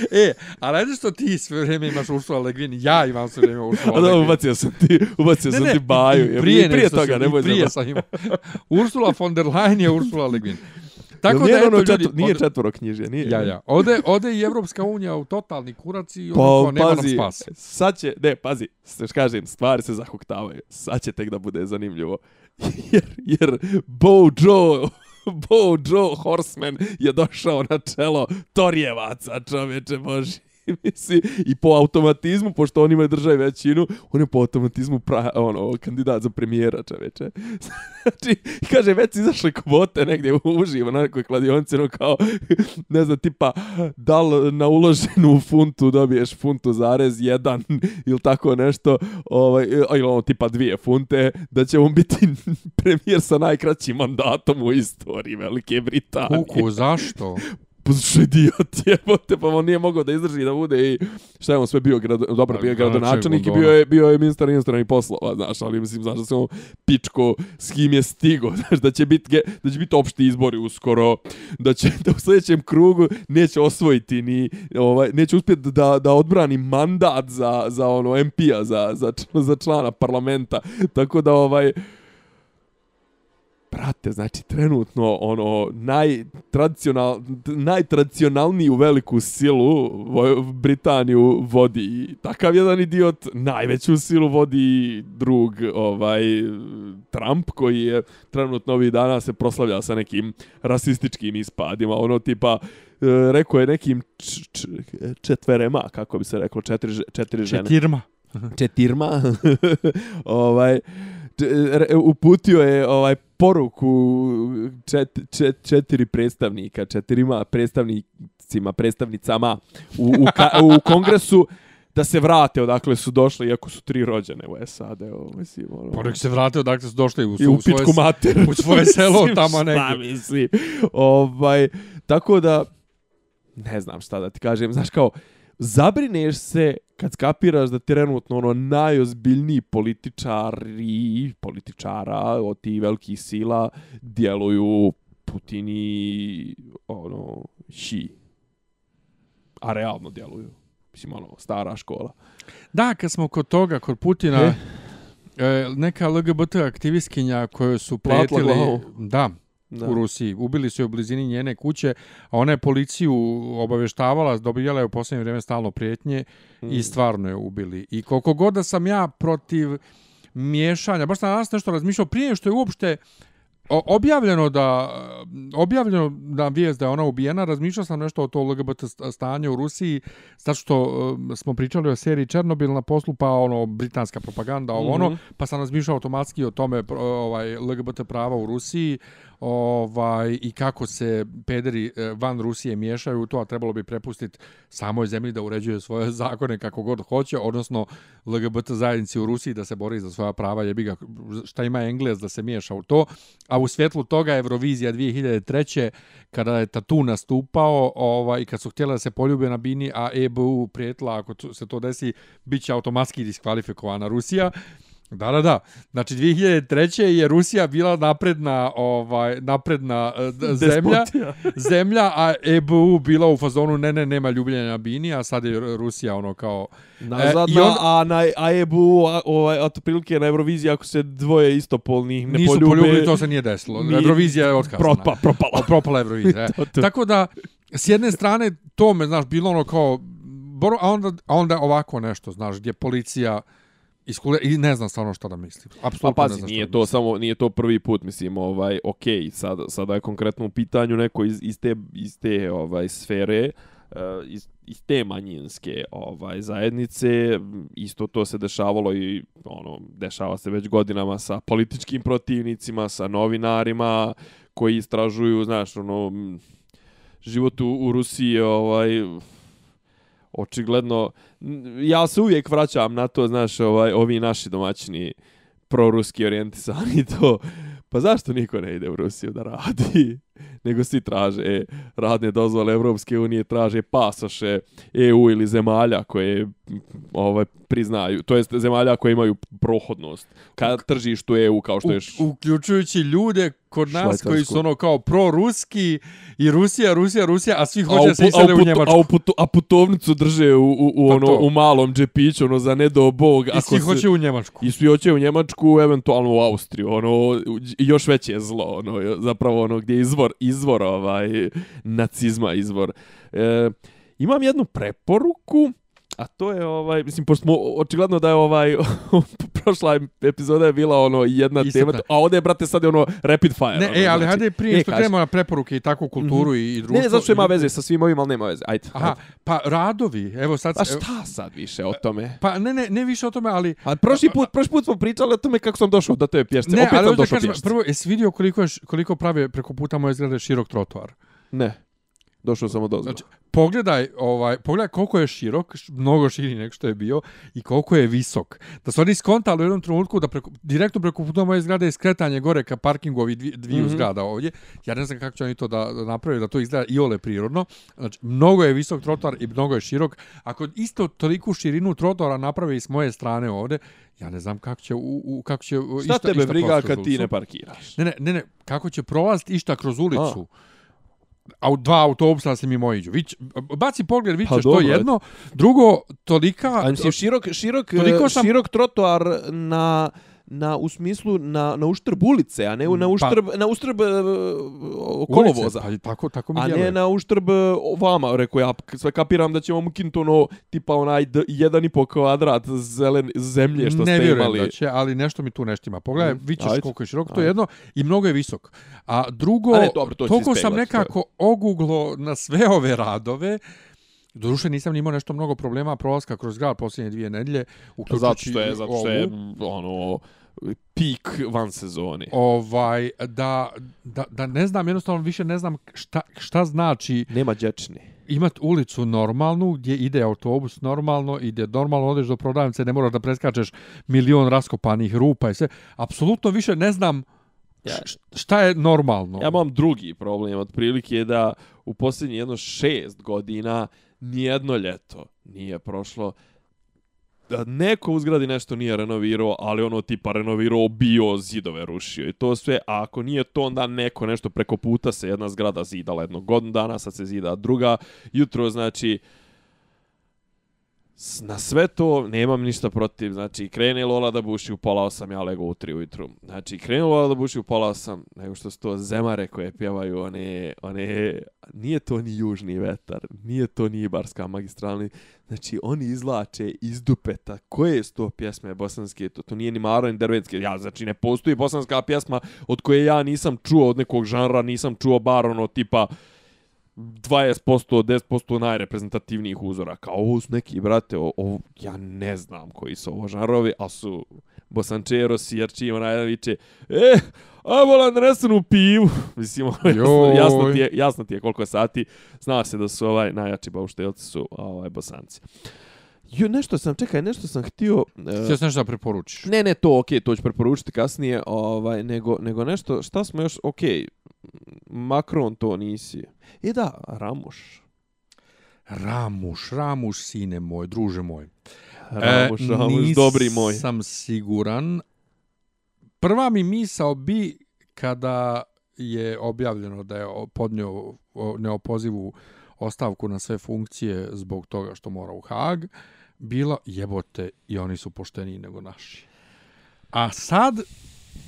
(laughs) e, a radi što ti sve vrijeme imaš Ursula Le Guin, ja imam sve vrijeme Ursula Le Guin. A da, ubacio sam ti, ubacio ne, sam ne, ti baju. I prije, prije toga, ne boj Prije sam imao. Ursula von der Leyen je Ursula Le Guin. Tako da, ono ljudi, nije četvoro knjiže, nije. Ja, ja. Ode, ode i Evropska unija u totalni kurac i pa, ono nema pazi, nam spas. Sad će, ne, pazi, što kažem, stvari se zahuktavaju. Sad će tek da bude zanimljivo. (laughs) jer, jer Bojo Bo Joe Horseman je došao na čelo Torjevaca, čovječe Boži. Misli, I po automatizmu, pošto oni imaju držaj većinu, on je po automatizmu pra, ono, kandidat za premijera, čoveče. (laughs) znači, kaže, već izašle kvote negdje uživo na nekoj kladionci, no kao, (laughs) ne znam, tipa, da li na uloženu funtu dobiješ funtu zarez jedan ili tako nešto, ovaj, ili ono, tipa dvije funte, da će on biti (laughs) premijer sa najkraćim mandatom u istoriji Velike Britanije. Kuku, zašto? Što idiot (laughs) jebote, pa on nije mogao da izdrži da bude i šta je on sve bio, grad, dobro, bio gradonačelnik i bio je, bio je ministar inostranih poslova, znaš, ali mislim, znaš da se on pičko s kim je stigo, (laughs) znaš, da će biti da će biti opšti izbori uskoro, da će da u sljedećem krugu neće osvojiti ni, ovaj, neće uspjeti da, da odbrani mandat za, za ono MP-a, za, za, za člana parlamenta, tako da ovaj, Brate, znači trenutno ono najtradicional najtradicionalniju veliku silu Britaniju vodi takav jedan idiot, najveću silu vodi drug ovaj Trump koji je trenutno ovih dana se proslavlja sa nekim rasističkim ispadima, ono tipa e, rekao je nekim četverema, kako bi se reklo, četiri, četiri žene. Četirma. Četirma. (laughs) ovaj, uputio je ovaj poruku čet, čet, četiri predstavnika, četirima predstavnicima, predstavnicama u, u, ka, u kongresu da se vrate odakle su došli, iako su tri rođene u SAD. Ovo, mislim, ono... Pa nek se vrate odakle su došli u, u, u pičku mater. U svoje selo tamo negdje. Šta mislim. Ovaj, tako da, ne znam šta da ti kažem, znaš kao, zabrineš se kad skapiraš da trenutno ono najozbiljniji političari, političara od tih velikih sila djeluju Putini, ono, ši. A realno djeluju. Mislim, ono, stara škola. Da, kad smo kod toga, kod Putina, e? neka LGBT aktivistkinja koju su prijetili... Da, da. u Rusiji. Ubili su je u blizini njene kuće, a ona je policiju obavještavala, dobijala je u posljednje vrijeme stalno prijetnje mm. i stvarno je ubili. I koliko god da sam ja protiv miješanja, baš sam danas nešto razmišljao, prije što je uopšte o, objavljeno da objavljeno da vijest da je ona ubijena, razmišljao sam nešto o to LGBT stanje u Rusiji, zato što uh, smo pričali o seriji Černobil na poslu, pa ono britanska propaganda, ovo mm -hmm. ono, mhm. pa sam razmišljao automatski o tome ovaj LGBT prava u Rusiji, ovaj i kako se pederi e, van Rusije miješaju u to, a trebalo bi prepustiti samoj zemlji da uređuje svoje (laughs) zakone kako god hoće, odnosno LGBT zajednici u Rusiji da se bori za svoja prava, jebi ga, šta ima Engles da se miješa u to, a u svjetlu toga Eurovizija 2003. kada je Tatu nastupao ovaj, kad su htjela da se poljube na Bini, a EBU prijetla ako se to desi, bit će automatski diskvalifikovana Rusija. Da, da, da. Znači 2003. je Rusija bila napredna, ovaj napredna uh, (laughs) zemlja, zemlja, a EBU bila u fazonu ne, ne, nema ljubljenja bini, a sad je Rusija ono kao Nazad, e, on, a na a EBU ovaj od prilike na Euroviziji ako se dvoje istopolnih ne nisu poljube, poljubili, to se nije desilo. Nije, Eurovizija je otkazana. Propa, propala. propala Eurovizija. (laughs) to, to. Tako da s jedne strane to me znaš bilo ono kao a onda a onda ovako nešto, znaš, gdje policija iskule i ne znam stvarno šta da mislim. Apsolutno pa pazi, nije to samo nije to prvi put, mislim, ovaj okej, okay, sad sada je konkretno u pitanju neko iz, iz te iz te ovaj sfere uh, iz, iz te manjinske ovaj zajednice isto to se dešavalo i ono dešava se već godinama sa političkim protivnicima, sa novinarima koji istražuju, znaš, ono život u, u Rusiji ovaj očigledno ja se uvijek vraćam na to, znaš, ovaj ovi naši domaćini proruski orijentisani (laughs) to. Pa zašto niko ne ide u Rusiju da radi? (laughs) Nego svi traže e, radne dozvole Evropske unije, traže pasoše EU ili zemalja koje ovaj priznaju, to jest zemalja koje imaju prohodnost ka tržištu EU kao što je uključujući ljude kod nas koji su ono kao pro-ruski i Rusija, Rusija, Rusija, a svi hoće se isele u Njemačku. A, putu, a putovnicu drže u, u, u, pa ono, u malom džepiću, ono, za ne do bog. I svi hoće u Njemačku. I svi hoće u Njemačku, eventualno u Austriju, ono, još veće zlo, ono, zapravo ono, gdje je izvor, izvor, ovaj, nacizma, izvor. E, imam jednu preporuku, A to je ovaj, mislim, pošto smo očigledno da je ovaj, (laughs) prošla epizoda je bila ono jedna Isto tema, a ovdje je, brate, sad je ono rapid fire. Ne, ono, e, ali znači, hajde prije e, što krenemo na preporuke i takvu kulturu mm -hmm. i društvo. Ne, zato što ima veze sa svim ovim, ali nema veze. Ajde. Aha, ajde. pa radovi, evo sad... A šta sad više o tome? Pa ne, ne, ne više o tome, ali... A prošli put, prošli put smo pričali o tome kako sam došao do te pješce. Ne, Opet ali sam došao kažem, prvo, jesi vidio koliko, je, koliko prave preko puta moje zgrade širok trotoar? Ne. Došao sam od ozgo. Znači, pogledaj, ovaj, pogledaj koliko je širok, mnogo širi nego što je bio, i koliko je visok. Da su oni skontali u jednom trenutku da preko, direktno preko puta moje zgrade je skretanje gore ka parkingu ovih dviju, dviju mm -hmm. zgrada ovdje. Ja ne znam kako će oni to da, da naprave, da to izgleda i ole prirodno. Znači, mnogo je visok trotoar i mnogo je širok. Ako isto toliku širinu trotoara naprave i s moje strane ovdje, ja ne znam kako će, u, u, kako će Šta išta, tebe briga kad ti ne parkiraš? Ne, ne, ne, ne kako će prolaziti išta kroz ulicu. A au, dva autobusa se mimo iđu. Vić, baci pogled, vidiš pa, što jedno. Drugo, tolika... A mislim, širok, širok, sam... širok trotoar na na u smislu na na uštrb ulice, a ne na mm, uštrb pa, na uštrb uh, kolovoza. Ulice, pa tako tako mi A ne na uštrb vama, rekao ja, sve kapiram da ćemo mu kinuti ono tipa onaj d, jedan i po kvadrat zelen zemlje što ne ste imali. Ne da će, ali nešto mi tu neštima. Pogledaj, mm, vidiš koliko je široko, to je jedno i mnogo je visok. A drugo, a ne, dobro, to toliko sam nekako oguglo na sve ove radove, Doduše nisam imao nešto mnogo problema prolaska kroz grad posljednje dvije nedlje. Zato što je, zato što je ono, pik van sezone. Ovaj, da, da, da ne znam, jednostavno više ne znam šta, šta znači... Nema dječni. Imat ulicu normalnu, gdje ide autobus normalno, ide normalno, odeš do prodavnice, ne moraš da preskačeš milion raskopanih rupa i sve. Apsolutno više ne znam ja, šta je normalno. Ja imam drugi problem, otprilike je da u posljednji jedno šest godina nijedno ljeto nije prošlo da neko u zgradi nešto nije renovirao, ali ono tipa renovirao bio zidove rušio. I to sve, a ako nije to onda neko nešto preko puta se jedna zgrada zidala. Jednog godinu dana, sad se zida druga, jutro znači uh, Na sve to nemam ništa protiv. Znači, krene Lola da buši u pola osam, ja lego u tri ujutru. Znači, krene Lola da buši u pola osam, nego što su to zemare koje pjevaju, one, one, nije to ni južni vetar, nije to ni Ibarska magistralni. Znači, oni izlače iz dupeta. Koje su to pjesme bosanske? To, to nije ni Maro ni Dervenske. Ja, znači, ne postoji bosanska pjesma od koje ja nisam čuo od nekog žanra, nisam čuo bar ono tipa 20%, 10% najreprezentativnijih uzora. Kao ovo su neki, brate, o, o, ja ne znam koji su ovo žanrovi, ali su Bosančero, Sijarči, ona viče, e, a volan resenu pivu. (laughs) Mislim, ono, jasno, jasno, ti je, jasno ti je koliko je sati. Zna se da su ovaj najjači bauštelci su ovaj Bosanci. Jo, nešto sam, čekaj, nešto sam htio... e, Htio sam nešto da preporučiš. Ne, ne, to okej, to ću preporučiti kasnije, ovaj, nego, nego nešto, šta smo još, okej, Macron to nisi. I da, Ramuš. Ramuš, Ramuš, sine moj, druže moj. Ramuš, Ramuš, dobri moj. Nisam siguran. Prva mi misao bi kada je objavljeno da je podnio neopozivu ostavku na sve funkcije zbog toga što mora u Hag, bila jebote i oni su pošteniji nego naši. A sad,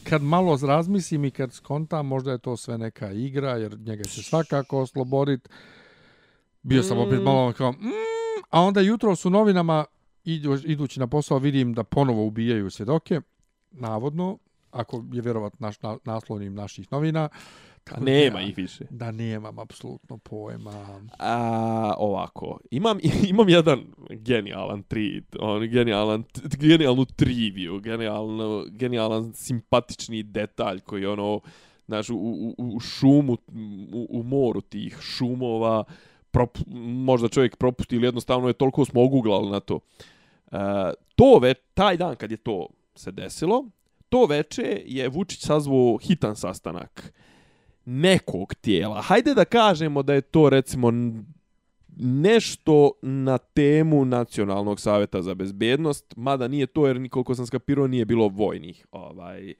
kad malo razmislim i kad skontam, možda je to sve neka igra, jer njega će svakako osloboditi. Bio sam opet Mm. malo kao, mm, a onda jutro su novinama, idu, idući na posao, vidim da ponovo ubijaju svjedoke, navodno, ako je vjerovat naš, na, naslovnim naših novina. A Tako nema da, ih više. Da nemam apsolutno pojma. A, ovako, imam, (laughs) imam jedan genijalan tweet, on, genijalan, genijalnu triviju, genijalno, genijalan simpatični detalj koji ono, znaš, u, u, u šumu, u, u moru tih šumova, prop, možda čovjek propusti ili jednostavno je toliko smo oguglali na to. E, to ve, taj dan kad je to se desilo, to veče je Vučić sazvao hitan sastanak nekog tijela. Hajde da kažemo da je to recimo nešto na temu Nacionalnog savjeta za bezbjednost, mada nije to jer nikoliko sam skapirao nije bilo vojnih, ovaj,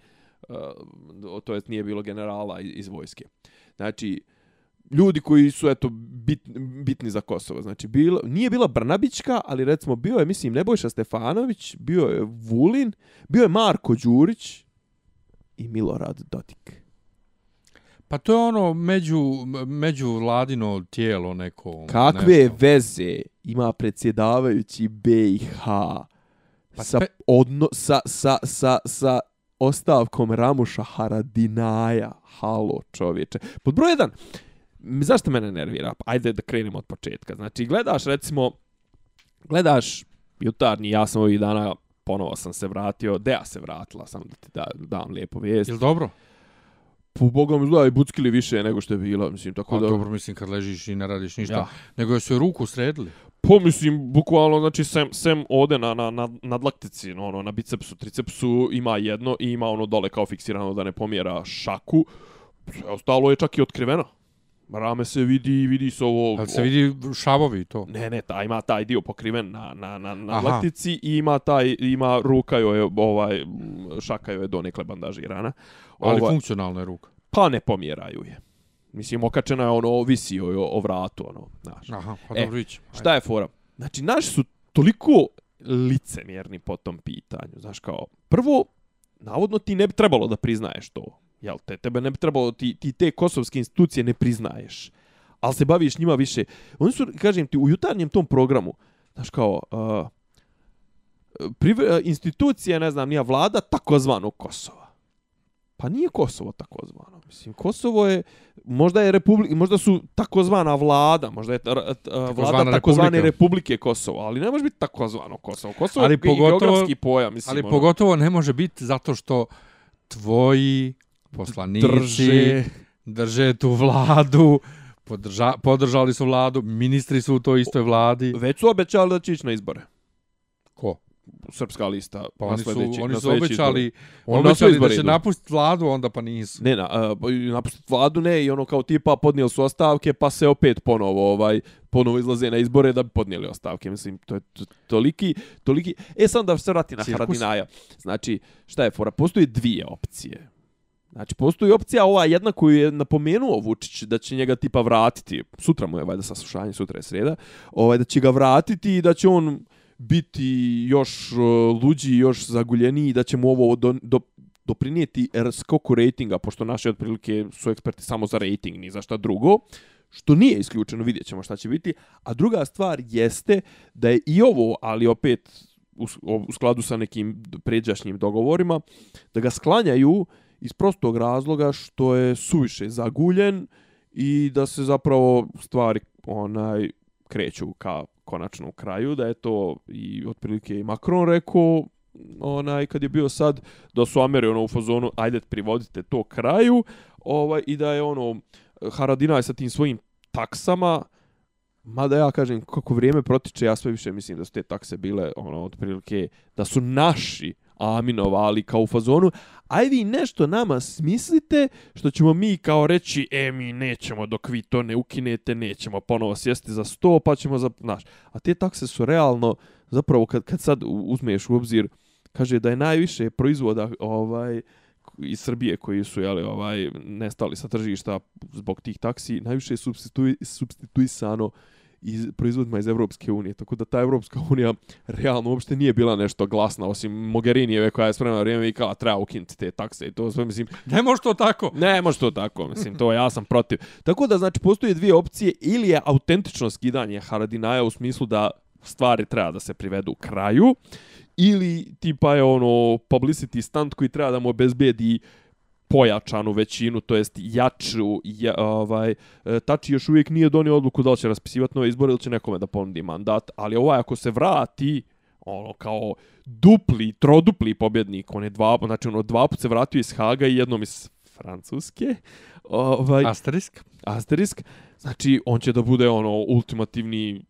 uh, to jest nije bilo generala iz, iz vojske. Znači, ljudi koji su eto bit, bitni za Kosovo. Znači bilo nije bila Brnabićka, ali recimo bio je mislim Nebojša Stefanović, bio je Vulin, bio je Marko Đurić i Milorad Dodik. Pa to je ono među, među vladino tijelo neko. Kakve nešto. veze ima predsjedavajući BiH Pa sa, spe- odno, sa, sa, sa, sa ostavkom Ramuša Haradinaja? Halo, čovječe. Pod broj jedan, zašto mene nervira? Ajde da krenemo od početka. Znači, gledaš, recimo, gledaš jutarnji, ja sam ovih dana ponovo sam se vratio, Deja se vratila, samo da ti da, dam lijepo vijest. Jel dobro? Po bogom izgleda i buckili više nego što je bilo, mislim, tako Pa da... dobro, mislim, kad ležiš i ne radiš ništa. Ja. Nego su je ruku sredili. Po mislim, bukvalno, znači, sem, sem ode na, na, na, na dlaktici, no, ono, na bicepsu, tricepsu ima jedno i ima ono dole kao fiksirano da ne pomjera šaku. Sve ostalo je čak i otkriveno. Rame se vidi, vidi se ovo... Ali se vidi šavovi i to. Ne, ne, ta, ima taj dio pokriven na, na, na, na Aha. dlaktici i ima taj, ima ruka joj ovaj, šaka joj je donekle bandažirana. Ali Ovaj, funkcionalna je ruka. pa ne pomjeraju je. Mislim, okačena je ono, visi joj o, o vratu, ono, znaš. Aha, pa E, dobro ići. Šta je fora? Znači, naši su toliko licemjerni po tom pitanju. Znaš, kao, prvo, navodno ti ne bi trebalo da priznaješ to. Jel te? Tebe ne bi trebalo, ti, ti te kosovske institucije ne priznaješ. Ali se baviš njima više. Oni su, kažem ti, u jutarnjem tom programu, znaš, kao, uh, prive, institucija, ne znam, nije vlada, takozvano Kosova. Pa nije Kosovo takozvano. Mislim, Kosovo je, možda je republika, možda su takozvana vlada, možda je ta- ra- ta- vlada takozvane republika. republike Kosovo, ali ne može biti takozvano Kosovo. Kosovo Ali je pogotovo- geografski pojam, mislim. Ali ono, pogotovo ne može biti zato što tvoji poslanici drže. drže tu vladu, podrža, podržali su vladu, ministri su u toj istoj vladi. Već su obećali da će ići na izbore. Ko? Srpska lista. Pa oni su, oni su obećali. Oni obećali da će idu. napustiti vladu, onda pa nisu. Ne, na, uh, napustiti vladu ne i ono kao tipa podnijeli su ostavke pa se opet ponovo ovaj ponovo izlaze na izbore da bi podnijeli ostavke. Mislim, to je to, toliki, toliki... E, sam da se vrati na Cirkus. Haradinaja. Znači, šta je fora? Postoji dvije opcije. Znači, postoji opcija ova jedna koju je napomenuo Vučić da će njega tipa vratiti. Sutra mu je valjda saslušanje, sutra je sreda. Ovaj, da će ga vratiti i da će on biti još luđi, još zaguljeniji, da će mu ovo do, do, doprinijeti skoku ratinga, pošto naši otprilike su eksperti samo za rating, ni za šta drugo, što nije isključeno, vidjet ćemo šta će biti. A druga stvar jeste da je i ovo, ali opet u, u skladu sa nekim pređašnjim dogovorima, da ga sklanjaju iz prostog razloga što je suviše zaguljen i da se zapravo stvari onaj kreću ka konačnom kraju, da je to i otprilike i Macron rekao, onaj kad je bio sad da su Ameri ono u fazonu ajde privodite to kraju ovaj i da je ono Haradinaj sa tim svojim taksama mada ja kažem kako vrijeme protiče ja sve više mislim da su te takse bile ono otprilike da su naši aminovali kao u fazonu, aj vi nešto nama smislite što ćemo mi kao reći, e mi nećemo dok vi to ne ukinete, nećemo ponovo sjesti za sto, pa ćemo za... Znaš, a te takse su realno, zapravo kad, kad sad uzmeš u obzir, kaže da je najviše proizvoda ovaj iz Srbije koji su jeli, ovaj nestali sa tržišta zbog tih taksi, najviše je substitui, substituisano iz proizvodima iz Evropske unije. Tako da ta Evropska unija realno uopšte nije bila nešto glasna, osim Mogherinijeve koja je spremna vrijeme i kao treba ukinuti te takse. I to sve, mislim... Ne može to tako! Ne može to tako, mislim, to ja sam protiv. Tako da, znači, postoje dvije opcije. Ili je autentično skidanje Haradinaja u smislu da stvari treba da se privedu u kraju, ili tipa je ono publicity stand koji treba da mu obezbedi pojačanu većinu, to jest jaču, ja, ovaj, e, Tači još uvijek nije donio odluku da li će raspisivati nove izbore ili će nekome da ponudi mandat, ali ovaj ako se vrati, ono, kao dupli, trodupli pobjednik, on je dva, znači ono, dva put se vratio iz Haga i jednom iz Francuske. Ovaj, asterisk. Asterisk. Znači, on će da bude ono ultimativni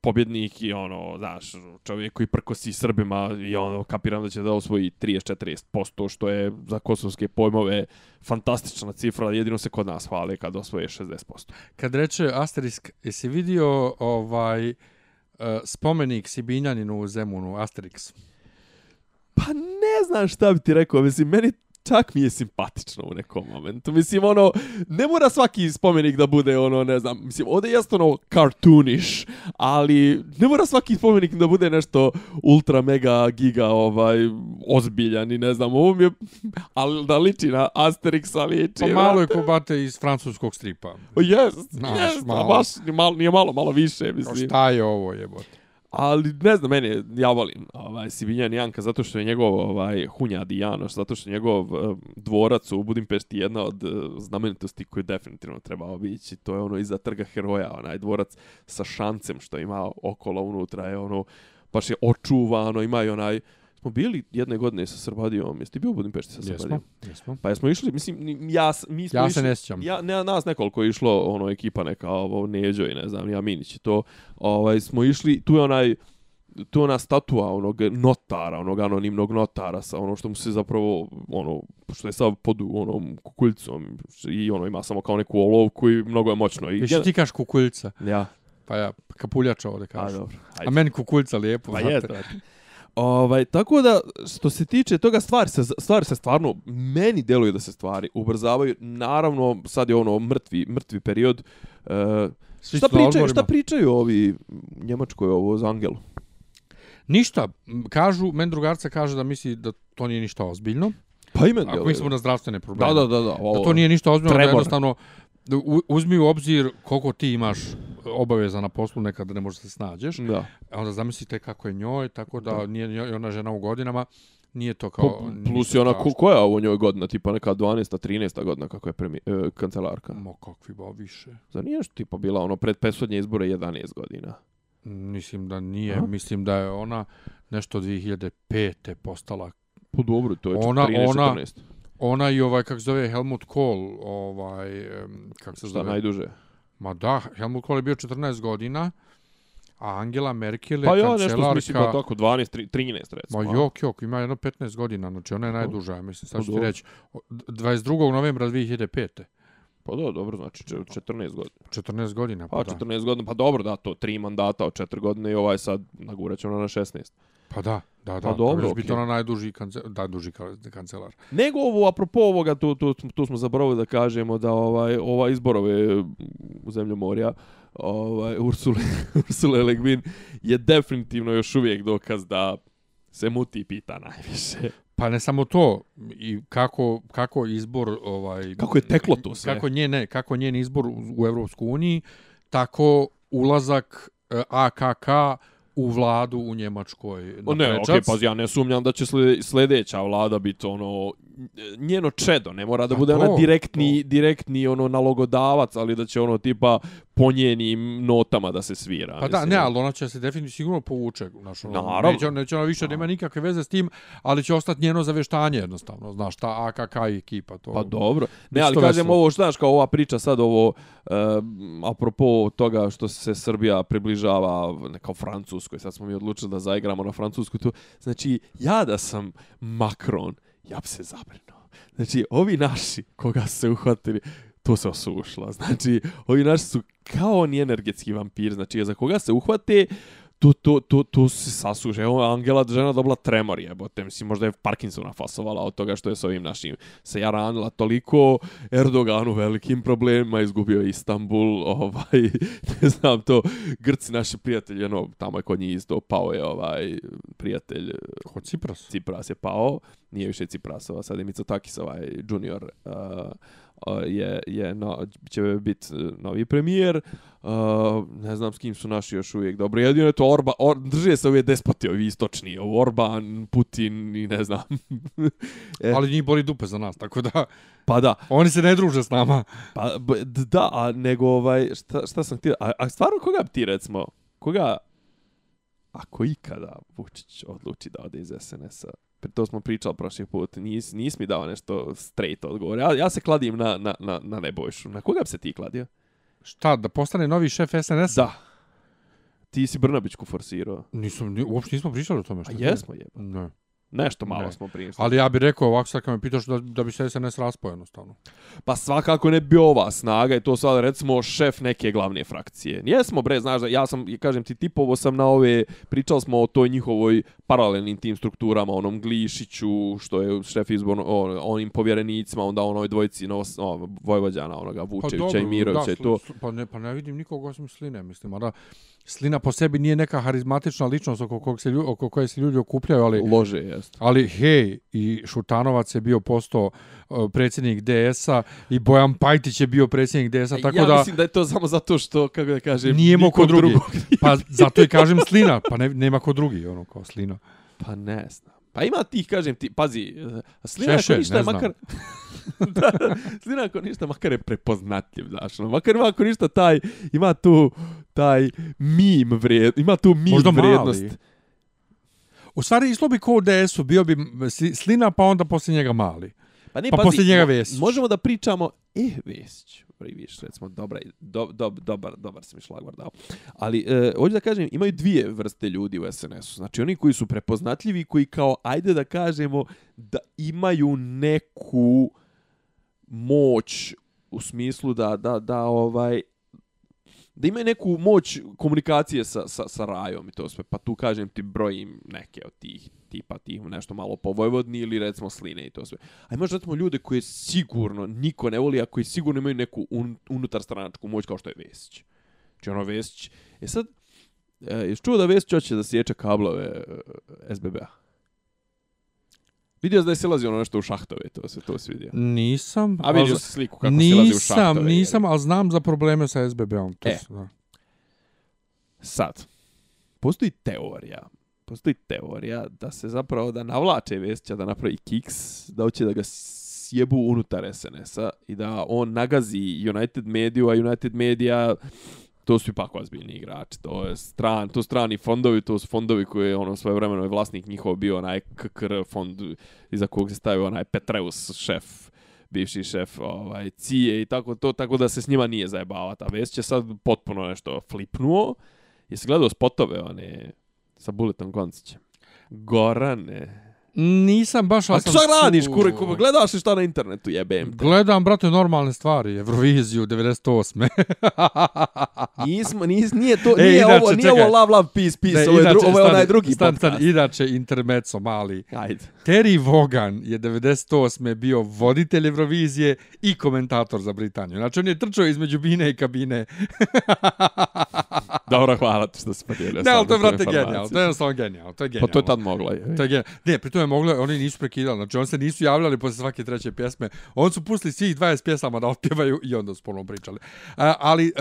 pobjednik i ono, znaš, čovjek koji prkosi Srbima i ono, kapiram da će da osvoji 30-40%, što je za kosovske pojmove fantastična cifra, jedino se kod nas hvale kad osvoje 60%. Kad reče Asterisk, jesi vidio ovaj uh, spomenik Sibinjaninu u Zemunu, Asterix? Pa ne znam šta bi ti rekao, mislim, meni čak mi je simpatično u nekom momentu. Mislim, ono, ne mora svaki spomenik da bude, ono, ne znam, mislim, ovdje je jasno ono cartoonish, ali ne mora svaki spomenik da bude nešto ultra, mega, giga, ovaj, ozbiljan i ne znam, ovo mi je, ali da liči na Asterix, ali liči. Pa malo je ko bate iz francuskog stripa. Jes, jes, malo. baš, nije malo, nije malo, malo više, mislim. O šta je ovo, jebote? Ali ne znam, meni ja volim ovaj Sivinjan Janka zato što je njegov ovaj Hunja Dijanoš, zato što je njegov eh, dvorac u Budimpešti jedna od eh, znamenitosti koju definitivno treba obići. To je ono iza trga heroja, onaj dvorac sa šancem što ima okolo unutra je ono baš je očuvano, ima i onaj smo bili jedne godine sa Srbadijom. Jeste bio u Budimpešti sa Srbadijom? Jesmo, jesmo. Pa jesmo išli, mislim, ja, mi smo ja išli, se ne sjećam. Ja, ne, nas nekoliko je išlo, ono, ekipa neka, ovo, Neđo i ne znam, ja Minić to. Ovaj, smo išli, tu je onaj, tu je ona statua onog notara, onog anonimnog notara sa ono što mu se zapravo ono što je sad pod onom kukuljicom i ono ima samo kao neku olovku i mnogo je moćno. I Jesi ti kaš kukuljica? Ja. Pa ja kapuljača ovdje kažu. A, dobro. Ajde. A meni kukuljca lijepo. Pa je, Ovaj, tako da, što se tiče toga, stvari se, stvari se stvarno, meni deluje da se stvari ubrzavaju. Naravno, sad je ono mrtvi, mrtvi period. Uh, šta, pričaju, šta pričaju ovi Njemačkoj ovo za Angelu? Ništa. Kažu, men drugarca kaže da misli da to nije ništa ozbiljno. Pa i men Ako mislimo na zdravstvene probleme. Da, da, da. da, ovo, da to nije ništa ozbiljno, da jednostavno uzmi u obzir koliko ti imaš obaveza na poslu nekad ne možeš se snađeš. Da. A onda zamislite kako je njoj, tako da, da. nije ona žena u godinama, nije to kao... Po, plus je ona, ko, koja je ovo njoj godina, tipa neka 12. 13. godina kako je premi, e, kancelarka? Mo, kakvi ba više. Za nije što tipa bila ono pred pesodnje izbore 11 godina? Mislim da nije, A? mislim da je ona nešto 2005. postala... Po pa dobro, to je ona, 13, ona, 14. Ona i ovaj, kako zove, Helmut Kohl, ovaj, kako se Šta zove? najduže? Ma da, Helmut Kohl je bio 14 godina, a Angela Merkel je pa kancelarka... Pa ja nešto mislim pa tako, 12, 13 recimo. Ma jok, jok, ima jedno 15 godina, znači ona je najduža, mislim, sad ću ti reći, 22. novembra 2005. Pa da, dobro, znači 14 godina. 14 godina, pa, pa da. 14 godina, pa dobro, da, to, tri mandata od 4 godine i ovaj sad nagurat ćemo na 16. Pa da, da, da. Pa dobro, okay. biti ona najduži kancelar, da, duži kancelar. Nego ovo, apropo ovoga, tu, tu, tu smo zaboravili da kažemo da ovaj, ova izborove u zemlju morja, ovaj, Ursule, (laughs) Ursule Legvin je definitivno još uvijek dokaz da se muti pita najviše. Pa ne samo to, i kako, kako izbor... Ovaj, kako je teklo to sve? Kako, njene, kako njen izbor u, u Evropsku uniji, tako ulazak eh, AKK u vladu u Njemačkoj. Na ne, okej, okay, pa ja ne sumnjam da će sljedeća vlada biti ono njeno čedo, ne mora da bude ona direktni, to. direktni ono nalogodavac, ali da će ono tipa po njenim notama da se svira. Pa da, ne, ali ona će se definitivno sigurno povuče. Znaš, ono, Naravno. Neće, neće ona više, nema nikakve veze s tim, ali će ostati njeno zaveštanje jednostavno. Znaš, ta AKK ekipa. To, pa dobro. Ne, ali kažem veslo. ovo, znaš, kao ova priča sad ovo, uh, apropo toga što se Srbija približava kao Francuskoj, sad smo mi odlučili da zaigramo na Francusku, to, znači, ja da sam Macron, ja bi se zabrinuo. Znači, ovi naši, koga se uhvatili, to se osušla. Znači, ovi naši su kao oni energetski vampir. Znači, za koga se uhvate, to, to, to, to se sasuže. Evo, Angela žena dobila tremor, jebote. Mislim, možda je Parkinsona fasovala od toga što je s ovim našim se ja ranila toliko. Erdogan u velikim problemima, izgubio Istanbul, (laughs) ovaj, ne znam to, Grci naši prijatelji, ono, tamo je kod njih isto pao je ovaj prijatelj. Kod Cipras? Cipras je pao, nije više Ciprasova, sad je Mitsotakis ovaj junior, uh, je, je no, će biti e, novi premijer. Uh, ne znam s kim su naši još uvijek dobro. Jedino je to Orban, or, drže se ove despoti, ovi istočni, Orban, Putin i ne znam. (laughs) e. Ali njih boli dupe za nas, tako da... Pa da. Oni se ne druže s nama. Pa da, a nego ovaj, šta, šta sam htio, a, a stvarno koga bi ti recimo, koga, ako ikada Vučić odluči da ode iz SNS-a, to smo pričali prošli put, nis, nis mi dao nešto straight odgovor. Ja, ja se kladim na, na, na, na Nebojšu. Na koga bi se ti kladio? Šta, da postane novi šef SNS? Da. Ti si Brnabićku forsirao. Nisam, uopšte nismo pričali o tome. Što A jesmo jeba. Ne. Nešto malo ne. smo prije. Ali ja bih rekao ovako sad kad me pitaš da, da bi se SNS raspao jednostavno. Pa svakako ne bi ova snaga i to sad recimo šef neke glavne frakcije. Jesmo bre, znaš da ja sam, kažem ti, tipovo sam na ove, pričali smo o toj njihovoj paralelnim tim strukturama, onom Glišiću, što je šef izborno, onim povjerenicima, onda onoj dvojici no, o, Vojvođana, onoga Vučevića pa, dobro, i Mirovića i to. Pa ne, pa ne vidim nikog osim Sline, mislim, da Slina po sebi nije neka harizmatična ličnost oko, kog se, oko koje se ljudi okupljaju, ali... Lože, jest. Ali, hej, i Šutanovac je bio posto uh, predsjednik DS-a i Bojan Pajtić je bio predsjednik DS-a, tako ja da... Ja mislim da je to samo zato što, kako da kažem... Nije mo ko drugi. pa zato i kažem Slina, pa ne, nema ko drugi, ono, kao Slina. Pa ne znam. Pa ima tih, kažem ti, pazi, Slina Šeše, ako ništa je makar... (laughs) da, Slina ako ništa makar je prepoznatljiv, znaš, ono, makar ima ako ništa taj, ima tu taj mim vred, ima tu mim Možda vrednost. Mali. U stvari, islo bi ko u DS-u, bio bi Slina, pa onda poslije njega mali. Pa, ne, pa pazi, poslije njega Vesić. Možemo da pričamo, eh, Vesić, priviš, recimo, dobra, do, do, dobar, dobar se mi šlagvar dao. Ali, e, hoću da kažem, imaju dvije vrste ljudi u SNS-u. Znači, oni koji su prepoznatljivi, koji kao, ajde da kažemo, da imaju neku moć u smislu da, da, da, ovaj, da imaju neku moć komunikacije sa, sa, sa rajom i to sve. Pa tu kažem ti brojim neke od tih tipa tih nešto malo povojvodni ili recimo Sline i to sve. A imaš recimo ljude koje sigurno niko ne voli, a koji sigurno imaju neku un, unutar stranačku moć kao što je Vesić. Znači ono Vesić. E sad, e, jesi čuo da Vesić hoće da sječe kablove e, SBB-a? Vidio da je silazi ono nešto u šahtove, to se to se vidio. Nisam. A vidio se sliku kako nisam, silazi u šahtove. Nisam, nisam, ali znam za probleme sa SBB-om. E, da. sad, postoji teorija postoji teorija da se zapravo da navlače Vesića da napravi kiks, da hoće da ga sjebu unutar SNS-a i da on nagazi United Media, a United Media to su ipak ozbiljni igrači, to je stran, to strani fondovi, to su fondovi koji je ono svoje vremeno je vlasnik njihov bio onaj KKR fond iza kog se stavio onaj Petreus šef bivši šef ovaj Cije i tako to tako da se s njima nije zajebavati. ta vest. Će sad potpuno nešto flipnuo. Jesi gledao spotove one sa Buletom Goncićem. Gorane. Nisam baš, A sam šta radiš, kure, ko- gledaš šta na internetu, jebem te. Gledam, brate, normalne stvari. Euroviziju 98. (laughs) Nismo, nis, nije to, E, nije inače, ovo, nije čekaj. ovo love, love, peace, peace, Ne, ovo je, dru, inače, ovo je onaj drugi stan, podcast. Stan, inače, intermezzo mali. Ajde. Terry Vaughan je 98. bio voditelj Eurovizije i komentator za Britaniju. Znači, on je trčao između bine i kabine. (laughs) Dobro, hvala ti što si podijelio. ne, ali to je, brate, genijalno. To je jednostavno genijalno. To je Pa genijalno. to je tad mogla. Je. To je genijalno. Ne, pri tome mogli, oni nisu prekidali. Znači, oni se nisu javljali posle svake treće pjesme. Oni su pustili svih 20 pjesama da otpjevaju i onda su ponovno pričali. A, ali,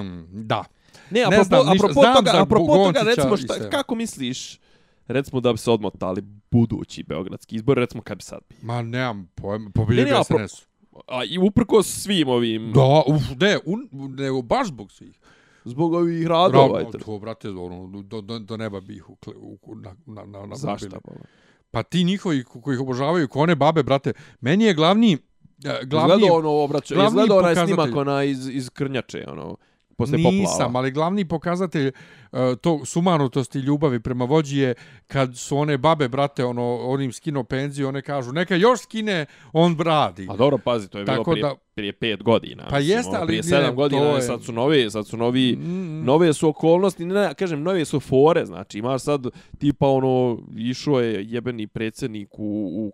um, da. Ne, Ne apropo, znam, apropo Znam toga, apropo toga, recimo, šta, kako misliš, recimo da bi se odmotali budući beogradski izbor, recimo kad bi sad bio? Ma, nemam pojma. Ne, Pobjedio ne, apro- SNS. A i uprko svim ovim, Da, uf, ne, un, nego baš zbog svih. Zbog ovih radova. Eto. to, brate, ono, do, do, do neba bih u, kle- u, na, na, na, na Zašto? mobile. Pa ti njihovi ko- koji ih obožavaju, ko one babe, brate, meni je glavni, eh, glavni Izgledao ono obraćaj, izgledao onaj pokazatelj. snimak ona iz, iz Krnjače, ono, posle poplava. Nisam, ali glavni pokazatelj uh, to sumanutosti ljubavi prema vođi je kad su one babe, brate, ono, onim skino penziju, one kažu, neka još skine, on radi. A dobro, pazi, to je bilo Tako prije, da- prije pet godina. Pa mislim, jeste, ono, ali Prije sedam godina, je- sad su novi, sad su novi, Mm, nove su okolnosti, ne, ne, kažem, nove su fore, znači, imaš sad, tipa, ono, išao je jebeni predsjednik u, u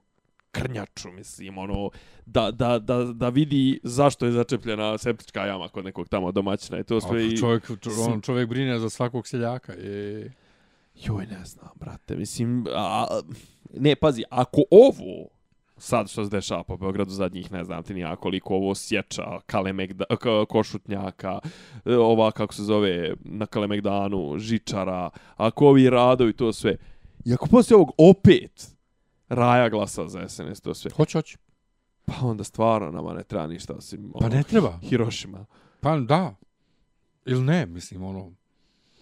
krnjaču, mislim, ono, da, da, da, da vidi zašto je začepljena septička jama kod nekog tamo domaćina i to sve i... čovjek, čo, on čovjek brine za svakog seljaka. Je. Joj, ne znam, brate, mislim, a, ne, pazi, ako ovo sad što se dešava po Beogradu zadnjih, ne znam ti nija koliko ovo sječa Kalemegda, Košutnjaka, e, ova, kako se zove, na Kalemegdanu, Žičara, ako ovi radovi, to sve. I ako poslije ovog opet Raja glasa za SNS, to sve, Hoće, hoće. pa onda stvarno nama ne treba ništa osim Pa ono, ne treba. Hirošima. Pa da. Ili ne, mislim, ono.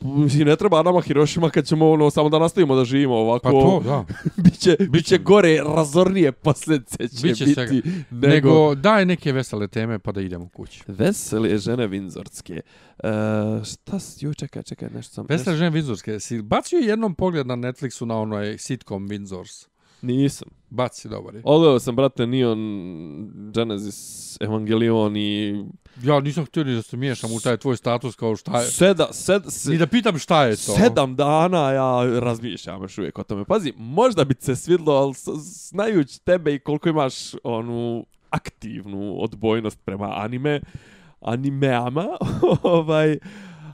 Mislim, ne treba nama Hirošima kad ćemo ono, samo da nastavimo da živimo ovako. Pa to, da. (laughs) biće, biće gore, razornije posljedice će Biće biti svega. nego... Nego, daj neke vesele teme pa da idemo kući. Vesele žene Vinzorske. E, šta s... Joj, čekaj, čekaj, nešto sam... Vesele žene Windsorske. Si bacio jednom pogled na Netflixu na onoj sitcom Windsors? Nisam. Baci, dobar je. Odgledao sam, brate, Neon Genesis Evangelion i... Ja nisam htio ni da se miješam u taj tvoj status kao šta je. Seda, sed, se, Ni da pitam šta je to. sedam dana ja razmišljam još uvijek o tome. Pazi, možda bi se svidlo, ali znajući tebe i koliko imaš onu aktivnu odbojnost prema anime, animeama, (laughs) ovaj,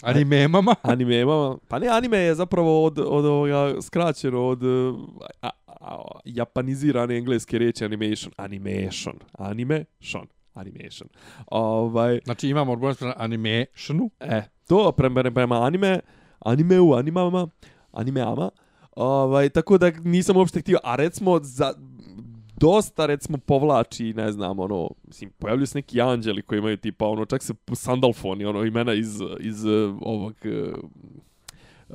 Animemama. (laughs) animeama, pa ne, anime je zapravo od, od ovoga skraćeno od uh, a, a, japanizirane engleske riječi animation, animation, anime, shon, animation. Ovaj, Znači imamo odbojnost prema animationu. E, to prema, prema anime, animeu, animama, animeama, ovaj, tako da nisam uopšte htio, a recimo za dosta recimo povlači, ne znam, ono, mislim, pojavljuju se neki anđeli koji imaju tipa, ono, čak se sandalfoni, ono, imena iz, iz uh, ovog, uh,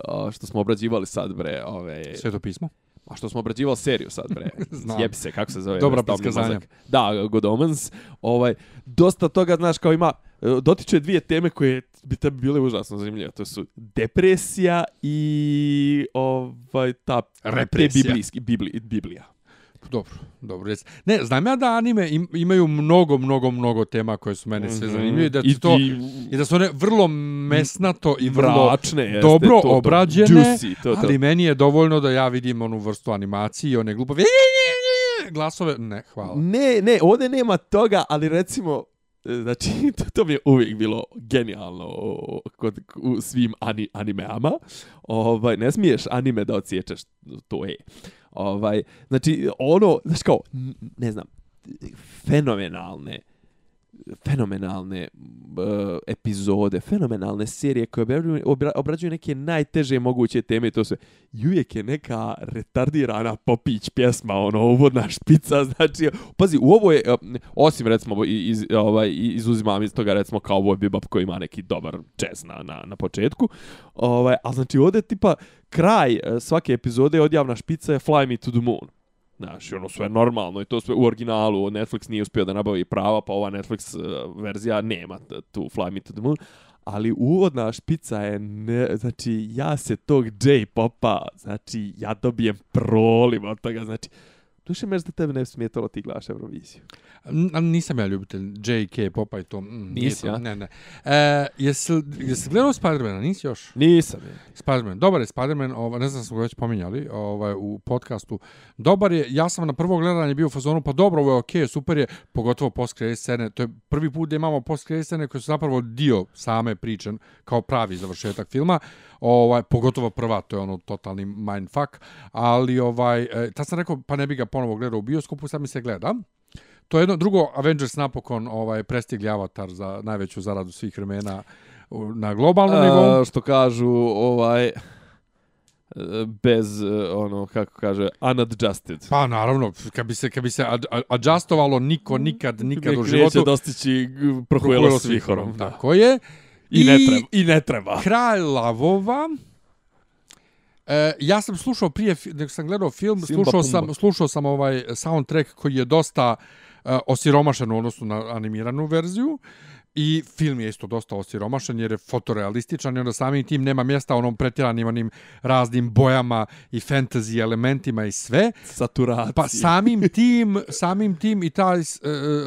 a, što smo obrađivali sad, bre, ove, Sveto pismo. a što smo obrađivali seriju sad, bre, (laughs) Znam. jebi se, kako se zove? Dobra mozak. Da, Good Omens, ovaj, dosta toga, znaš, kao ima, e, dotiče dvije teme koje bi tebi bile užasno zanimljive. To su depresija i ovaj, ta Represija. te biblijski, bibli, Biblija. Dobro, dobro. Ne, znam ja da anime im, imaju mnogo, mnogo, mnogo tema koje su mene sve Mhm. zanimljive. i Da I to, i da su one vrlo mesnato i vrlo mračne, jeste, dobro to, to, obrađene, juicy, to, to. ali meni je dovoljno da ja vidim onu vrstu animacije i one glupave glasove. Ne, hvala. Ne, ne, ovdje nema toga, ali recimo, e, znači, (laughs) to, to mi je uvijek bilo genijalno o, kod, u svim ani, animeama. Ovaj, ne smiješ anime da odsječeš, to je. Ovaj, znači, ono, znači kao, ne znam, fenomenalne fenomenalne uh, epizode, fenomenalne serije koje obrađuju, obra- obrađuju neke najteže moguće teme to sve. I uvijek je neka retardirana popić pjesma, ono, uvodna špica, (laughs) znači, pazi, u ovo je, uh, osim recimo, iz, ovaj, izuzimam iz toga, recimo, kao ovo je koji ima neki dobar jazz na, na, na početku, ovaj, a znači, ovdje tipa, kraj e, svake epizode odjavna špica je Fly Me to the Moon. Znaš, ono sve normalno i to sve u originalu. Netflix nije uspio da nabavi prava, pa ova Netflix uh, verzija nema tu Fly Me to the Moon. ali uvodna špica je, ne, znači, ja se tog J-popa, znači, ja dobijem prolim od toga, znači, Duše me da tebe ne smetalo ti glaš Euroviziju. N nisam ja ljubitelj J.K. popa i to. Mm, Nisi, ja? Ne, ne. E, jesi, jesi gledao Spider-Mana? Nisi još? Nisam. Je. Spider-Man. Dobar je Spider-Man, ovaj, ne znam smo ga već pominjali ovaj, u podcastu. Dobar je, ja sam na prvo gledanje bio u fazonu, pa dobro, ovo je okej, okay, super je, pogotovo post scene. To je prvi put da imamo post scene koje su zapravo dio same priče, kao pravi završetak filma ovaj pogotovo prva to je ono totalni mindfuck ali ovaj e, ta sam rekao pa ne bi ga ponovo gledao u bioskopu sad mi se gleda to je jedno drugo Avengers napokon ovaj prestigli avatar za najveću zaradu svih vremena na globalnom nivou što kažu ovaj bez ono kako kaže unadjusted. Pa naravno, kad bi se kad bi se ad, adjustovalo niko nikad nikad u životu neće dostići prohujelo svih horom. Tako je. I, I ne treba. I ne treba. Kralj lavova. E, ja sam slušao prije, nek sam gledao film, Simba slušao sam, slušao sam ovaj soundtrack koji je dosta uh, osiromašen u odnosu na animiranu verziju. I film je isto dosta osiromašen jer je fotorealističan i onda samim tim nema mjesta onom pretjeranim onim raznim bojama i fantasy elementima i sve. Saturacija. Pa samim tim, samim tim i taj uh,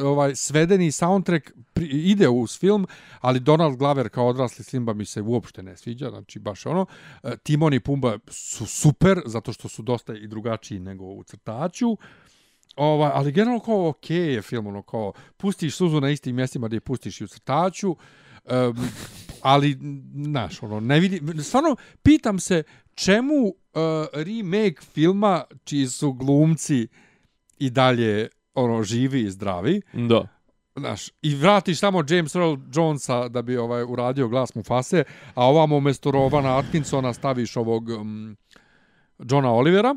ovaj svedeni soundtrack ide uz film, ali Donald Glover kao odrasli Simba mi se uopšte ne sviđa, znači baš ono. Uh, Timon i Pumba su super zato što su dosta i drugačiji nego u crtaču. Ovaj, ali generalno kao ok je film, ono kao pustiš suzu na istim mjestima gdje pustiš i u crtaču, um, ali, znaš, ono, ne vidi, stvarno, pitam se čemu uh, remake filma čiji su glumci i dalje ono živi i zdravi. Da. Znaš, i vratiš samo James Earl Jonesa da bi ovaj uradio glas mu fase, a ovamo umjesto Rovana Atkinsona staviš ovog um, Johna Olivera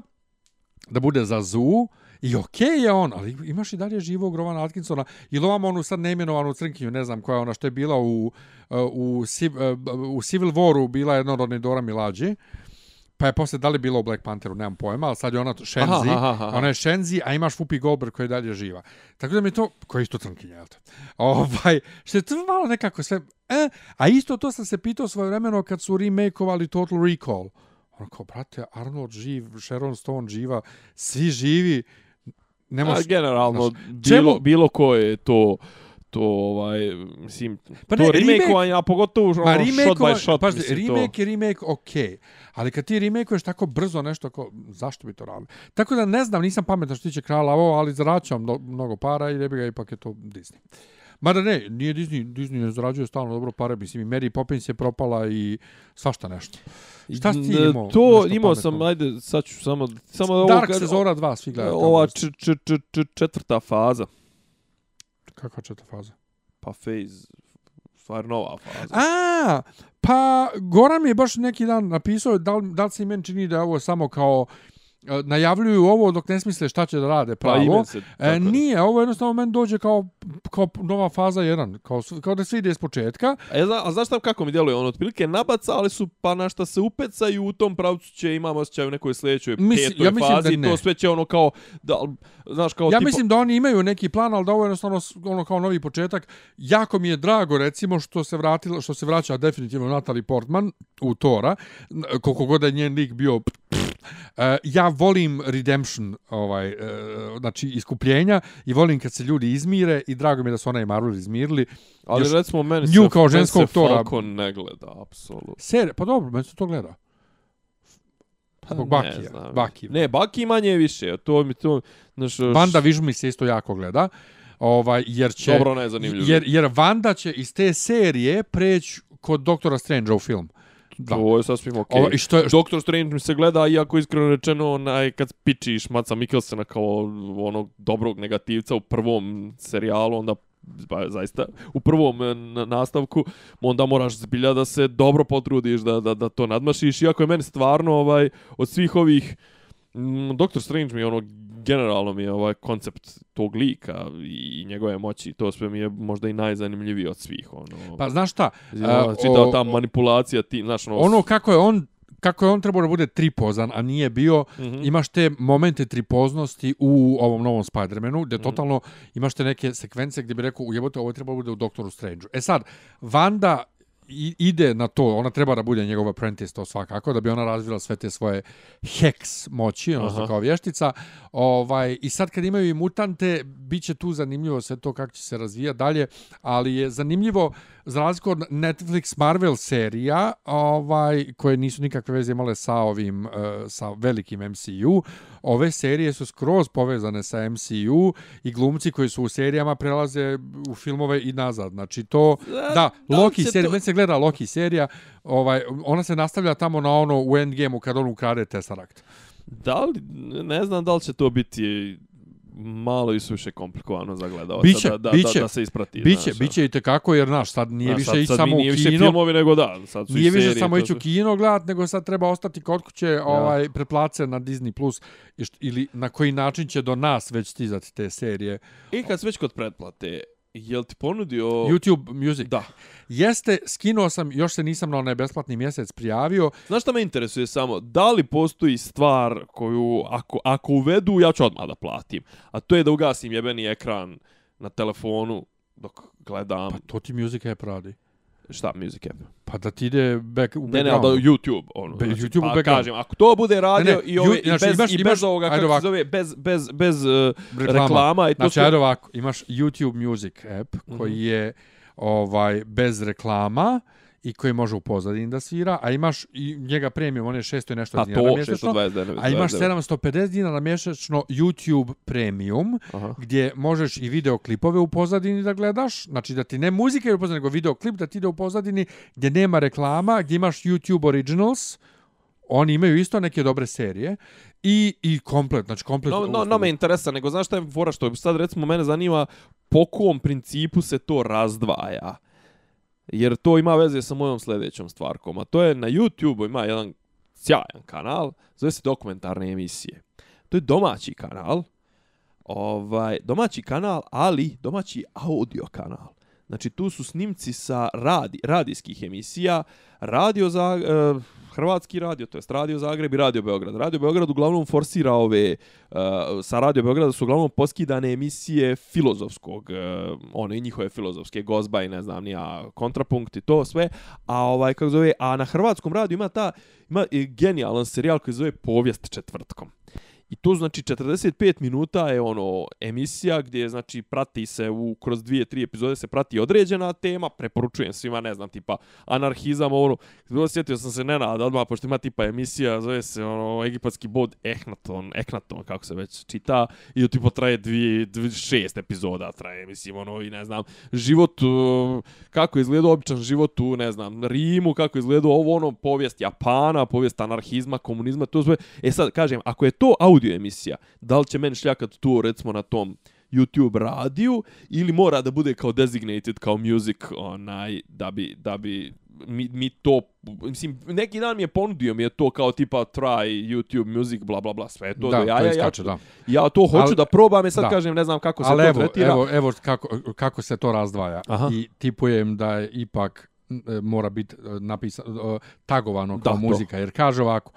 da bude za Zoo. I okej okay je on, ali imaš i dalje živog Rovana Atkinsona. Ili ovam onu sad neimenovanu crnkinju, ne znam koja ona, što je bila u, u, u, uh, u Civil Waru, bila jedna od Dora Milađe. Pa je posle da li bilo u Black Pantheru, nemam pojma, ali sad je ona Shenzi, aha, aha, aha. ona je Shenzi, a imaš Whoopi Goldberg koji je dalje živa. Tako da mi to, koji je isto crnkinja, jel te? Ovaj, što je to malo nekako sve, e, a isto to sam se pitao svoje vremeno kad su remakeovali Total Recall. Ono kao, brate, Arnold živ, Sharon Stone živa, svi živi, ne može generalno znaš, bilo čemu? bilo ko je to to ovaj mislim pa ne, to remake a pogotovo ono remake shot by shot pa remake to... remake okej ali kad ti remakeuješ tako brzo nešto ko zašto bi to radili tako da ne znam nisam pametan što tiče krala ovo ali zaračujem mnogo para i jebi ga ipak je to Disney Mada ne, nije Disney, Disney ne zarađuje stalno dobro pare, mislim i Mary Poppins je propala i svašta nešto. Šta si ti imao? To imao sam, ajde, sad ću samo... samo Dark ovo, Sezora 2, svi gledaju. Ova č, č, č, č, četvrta faza. Kakva četvrta faza? Pa phase, stvar nova faza. A, pa Goran mi je baš neki dan napisao, da li, da li se meni čini da je ovo samo kao najavljuju ovo dok ne smisle šta će da rade pa pravo. Pa se, e, nije, ovo jednostavno meni dođe kao, kao nova faza 1, kao, kao da se ide iz početka. A, ja zna, a znaš tam kako mi djeluje? Ono, otprilike nabacali su pa na šta se upecaju u tom pravcu će imamo osjećaj u nekoj sljedećoj Misli, petoj ja fazi. To sve će ono kao, da, znaš kao... Ja tipo... mislim da oni imaju neki plan, ali da ovo je jednostavno ono kao novi početak. Jako mi je drago recimo što se vratila, što se vraća definitivno Natalie Portman u Tora, koliko god je njen lik bio Uh, ja volim redemption, ovaj, uh, znači iskupljenja i volim kad se ljudi izmire i drago mi je da su ona i Marvel izmirili. Ali Još, recimo meni se, kao ženskog se tora, Falcon ne gleda, apsolutno. Ser, pa dobro, meni se to gleda. Pa Zbog Bakija. Baki. Ne, Baki manje više. To mi to... Znaš, Vanda Vižu mi se isto jako gleda. Ovaj, jer će, Dobro, ne, zanimljivo. Jer, jer Vanda će iz te serije preći kod Doktora Strange u film. Da. Ovo je sasvim okej. Okay. što je... Doctor Strange mi se gleda, iako iskreno rečeno, onaj, kad pičiš Maca Mikkelsena kao onog dobrog negativca u prvom serijalu, onda ba, zaista u prvom eh, nastavku onda moraš zbilja da se dobro potrudiš da, da, da to nadmašiš iako je meni stvarno ovaj od svih ovih Doctor Strange mi je ono generalno mi je ovaj koncept tog lika i njegove moći, to sve mi je možda i najzanimljiviji od svih. Ono, pa znaš šta? Uh, čitao ta manipulacija, ti, znaš, ono, ono kako je on kako je on trebao da bude tripozan, a nije bio, mm -hmm. imaš te momente tripoznosti u ovom novom Spider-Manu, gdje mm -hmm. totalno imaš te neke sekvence gdje bi rekao, ujebote, ovo je trebalo da bude u Doktoru Strange-u. E sad, Vanda ide na to, ona treba da bude njegov apprentice, to svakako, da bi ona razvila sve te svoje hex moći, ono kao vještica. Ovaj, I sad kad imaju i mutante, bit će tu zanimljivo sve to kako će se razvijati dalje, ali je zanimljivo, za razliku od Netflix Marvel serija, ovaj, koje nisu nikakve veze imale sa ovim, uh, sa velikim MCU, ove serije su skroz povezane sa MCU i glumci koji su u serijama prelaze u filmove i nazad. Znači to, da, Loki serija, to... se gleda Loki serija, ovaj, ona se nastavlja tamo na ono u Endgameu kad on ukrade Tesseract. Da li, ne znam da li će to biti malo i suše komplikovano za gledalca biće, da, da, biće, da, da se isprati. Biće, znaš, biće i tekako, jer naš, sad nije više sad, i samo nije u kino. Više filmovi nego da, sad su nije više serije, samo ići u kino gledat, nego sad treba ostati kod kuće ja. ovaj, pretplace na Disney+, Plus ili na koji način će do nas već stizati te serije. I kad se već kod pretplate, Jel ti ponudio... YouTube Music? Da. Jeste, skinuo sam, još se nisam na onaj besplatni mjesec prijavio. Znaš šta me interesuje samo? Da li postoji stvar koju, ako, ako uvedu, ja ću odmah da platim. A to je da ugasim jebeni ekran na telefonu dok gledam. Pa to ti Music App radi. Šta Music App? Pa da ti ide back, u background. Ne, ne, da YouTube. Ono, Be, znači, YouTube pa, background. kažem, ako to bude radio ne, ne, i, ove, znači, i bez, imaš, i bez imaš, ovoga, kako se zove, bez, bez, bez uh, reklama. reklama. I to znači, ajde ovako, imaš YouTube Music App koji mm -hmm. je ovaj bez reklama i koji može u pozadini da svira, a imaš i njega premium, on je 600 i nešto dinara mjesečno, 629, a imaš 750 dinara mjesečno YouTube premium, Aha. gdje možeš i videoklipove u pozadini da gledaš, znači da ti ne muzika u pozadini, nego videoklip da ti ide u pozadini, gdje nema reklama, gdje imaš YouTube Originals, oni imaju isto neke dobre serije i i komplet, znači komplet. No, no, no me interesa, nego znaš šta je fora što sad recimo mene zanima po kom principu se to razdvaja. Jer to ima veze sa mojom sljedećom stvarkom. A to je na YouTube ima jedan sjajan kanal, zove se dokumentarne emisije. To je domaći kanal, ovaj, domaći kanal, ali domaći audio kanal. Znači tu su snimci sa radi, radijskih emisija, radio za, uh, eh, Hrvatski radio, to jest Radio Zagreb i Radio Beograd. Radio Beograd uglavnom forsira ove, uh, sa Radio Beograda su uglavnom poskidane emisije filozofskog, uh, one njihove filozofske gozba i ne znam, nija kontrapunkt i to sve. A ovaj, kako zove, a na Hrvatskom radiju ima ta, ima genijalan serijal koji zove Povijest četvrtkom. I to znači 45 minuta je ono emisija gdje znači prati se u kroz dvije tri epizode se prati određena tema, preporučujem svima, ne znam, tipa anarhizam, ono, bilo sjetio sam se Nenad odmah pošto ima tipa emisija, zove se ono egipatski bod Ehnaton, Ehnaton kako se već čita i to tipa traje dvije, dvije šest epizoda traje, mislim, ono i ne znam, život uh, kako izgleda običan život u, ne znam, Rimu, kako izgleda ovo ono povijest Japana, povijest anarhizma, komunizma, to sve. E sad kažem, ako je to audio emisija. Da li će meni šljakat tu, recimo, na tom YouTube radiju, ili mora da bude kao designated, kao music, onaj, da bi, da bi mi, mi to, mislim, neki dan mi je ponudio mi je to kao tipa try YouTube music, bla, bla, bla, sve to da, do jaja. To iskače, ja, da. ja to hoću Al, da probam, i sad da. kažem, ne znam kako se Ali to evo, tretira. Evo, evo kako, kako se to razdvaja. Aha. I tipujem da je ipak mora biti e, napisano, tagovano kao da, muzika, to. jer kaže ovako,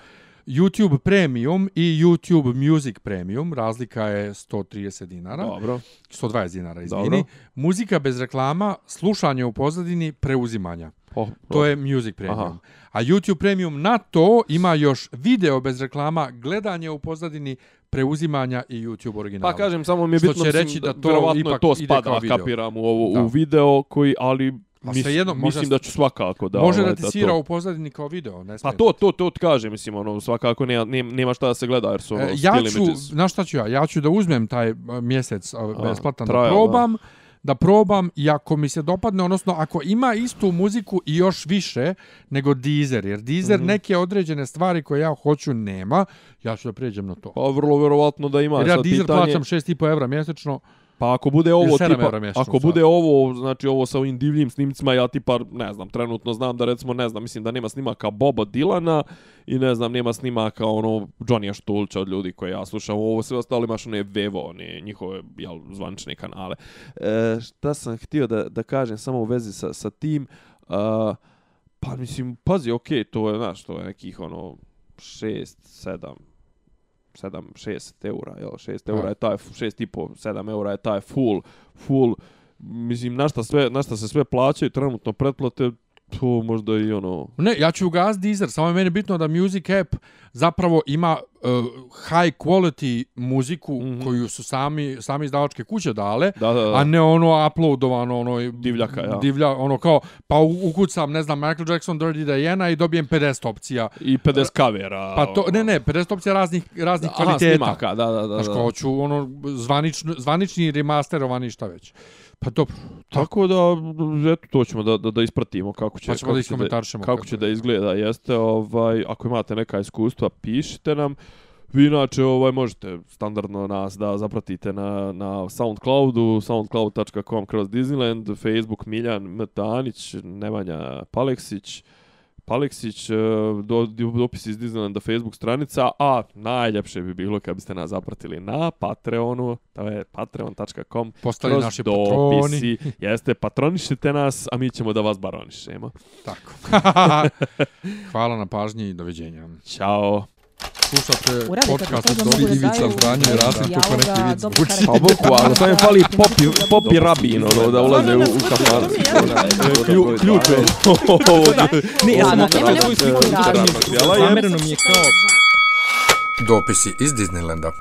YouTube Premium i YouTube Music Premium, razlika je 130 dinara. Dobro. 120 dinara, izvini. Dobro. Muzika bez reklama, slušanje u pozadini, preuzimanja. Oh, to je Music Premium. Aha. A YouTube Premium na to ima još video bez reklama, gledanje u pozadini, preuzimanja i YouTube originala. Pa kažem, samo mi je bitno, Što će reći da to ipak to spada, kapiram, u, ovo, u video koji, ali Pa Mis, jedno, mislim da ću svakako da... Može ovaj, da ti svira u pozadini kao video, ne Pa to, to, to, kaže, mislim, ono, svakako nema, nema šta da se gleda, jer su ono, e, ja ću, znaš šta ću ja? Ja ću da uzmem taj mjesec besplatan, da probam, da. da probam i ako mi se dopadne, odnosno ako ima istu muziku i još više nego Deezer, jer Deezer mm -hmm. neke određene stvari koje ja hoću nema, ja ću da prijeđem na to. Pa vrlo verovatno da ima. Jer ja Deezer pitanje... plaćam 6,5 evra mjesečno, Pa ako bude ovo tipa, ako bude ovo, znači ovo sa ovim divljim snimcima, ja tipa, ne znam, trenutno znam da recimo, ne znam, mislim da nema snimaka Boba Dilana i ne znam, nema snimaka ono Johnny Štulča od ljudi koje ja slušam, ovo sve ostalo imaš one Vevo, one njihove, jel, zvančne kanale. E, šta sam htio da, da kažem samo u vezi sa, sa tim, uh, pa mislim, pazi, okej, okay, to je, znaš, to je nekih ono, šest, sedam, 7 6 eura, jel, 6 eura je taj, 6 i po, 7 eura je taj full, full, mislim, na šta, sve, na šta se sve plaćaju, trenutno pretplate, To možda i ono... Ne, ja ću ugasiti Deezer, samo je meni bitno da Music App zapravo ima uh, high quality muziku mm -hmm. koju su sami sami izdavačke kuće dale, Da, da, da. a ne ono uploadovano ono Divljaka, ja. Divlja, ono kao pa ukucam, ne znam, Michael Jackson Dirty Diana i dobijem 50 opcija. I 50 kavera. Pa to ne ne, 50 opcija raznih raznih Aha, kvaliteta. snimaka, da, da, da. Znaš, kao ću ono zvanično, zvanični remasterovani šta već. Pa dobro, Tako da, eto, to ćemo da, da, da ispratimo kako će, Pa ćemo kako da će iskomentarišemo kako će da izgleda. Jeste, ovaj, ako imate neka iskustva, pišite nam. Vi inače ovaj, možete standardno nas da zapratite na, na Soundcloudu, soundcloud.com kroz Disneyland, Facebook Miljan Metanić, Nemanja Paleksić, Paleksić, e, do, dopis iz Disneylanda Facebook stranica, a najljepše bi bilo kad biste nas zapratili na Patreonu, to je patreon.com, postali kroz naši patroni. dopisi. Jeste, patronišite nas, a mi ćemo da vas baronišemo. Tako. (laughs) Hvala na pažnji i doviđenja. Ćao. Slušate podcast to, od da Ivica Zdanje i Rasim kako neki vid zvuči. Pa boku, ali samo je fali popi, popi rabin, ono, da ulaze u, u kafan. Klju- Ključ (laughs) je ovo. Ne, ja sam Da, opet nema na nemoj svoj svi način. Zamereno Zamereno mi je kao Dopisi iz Disneylanda.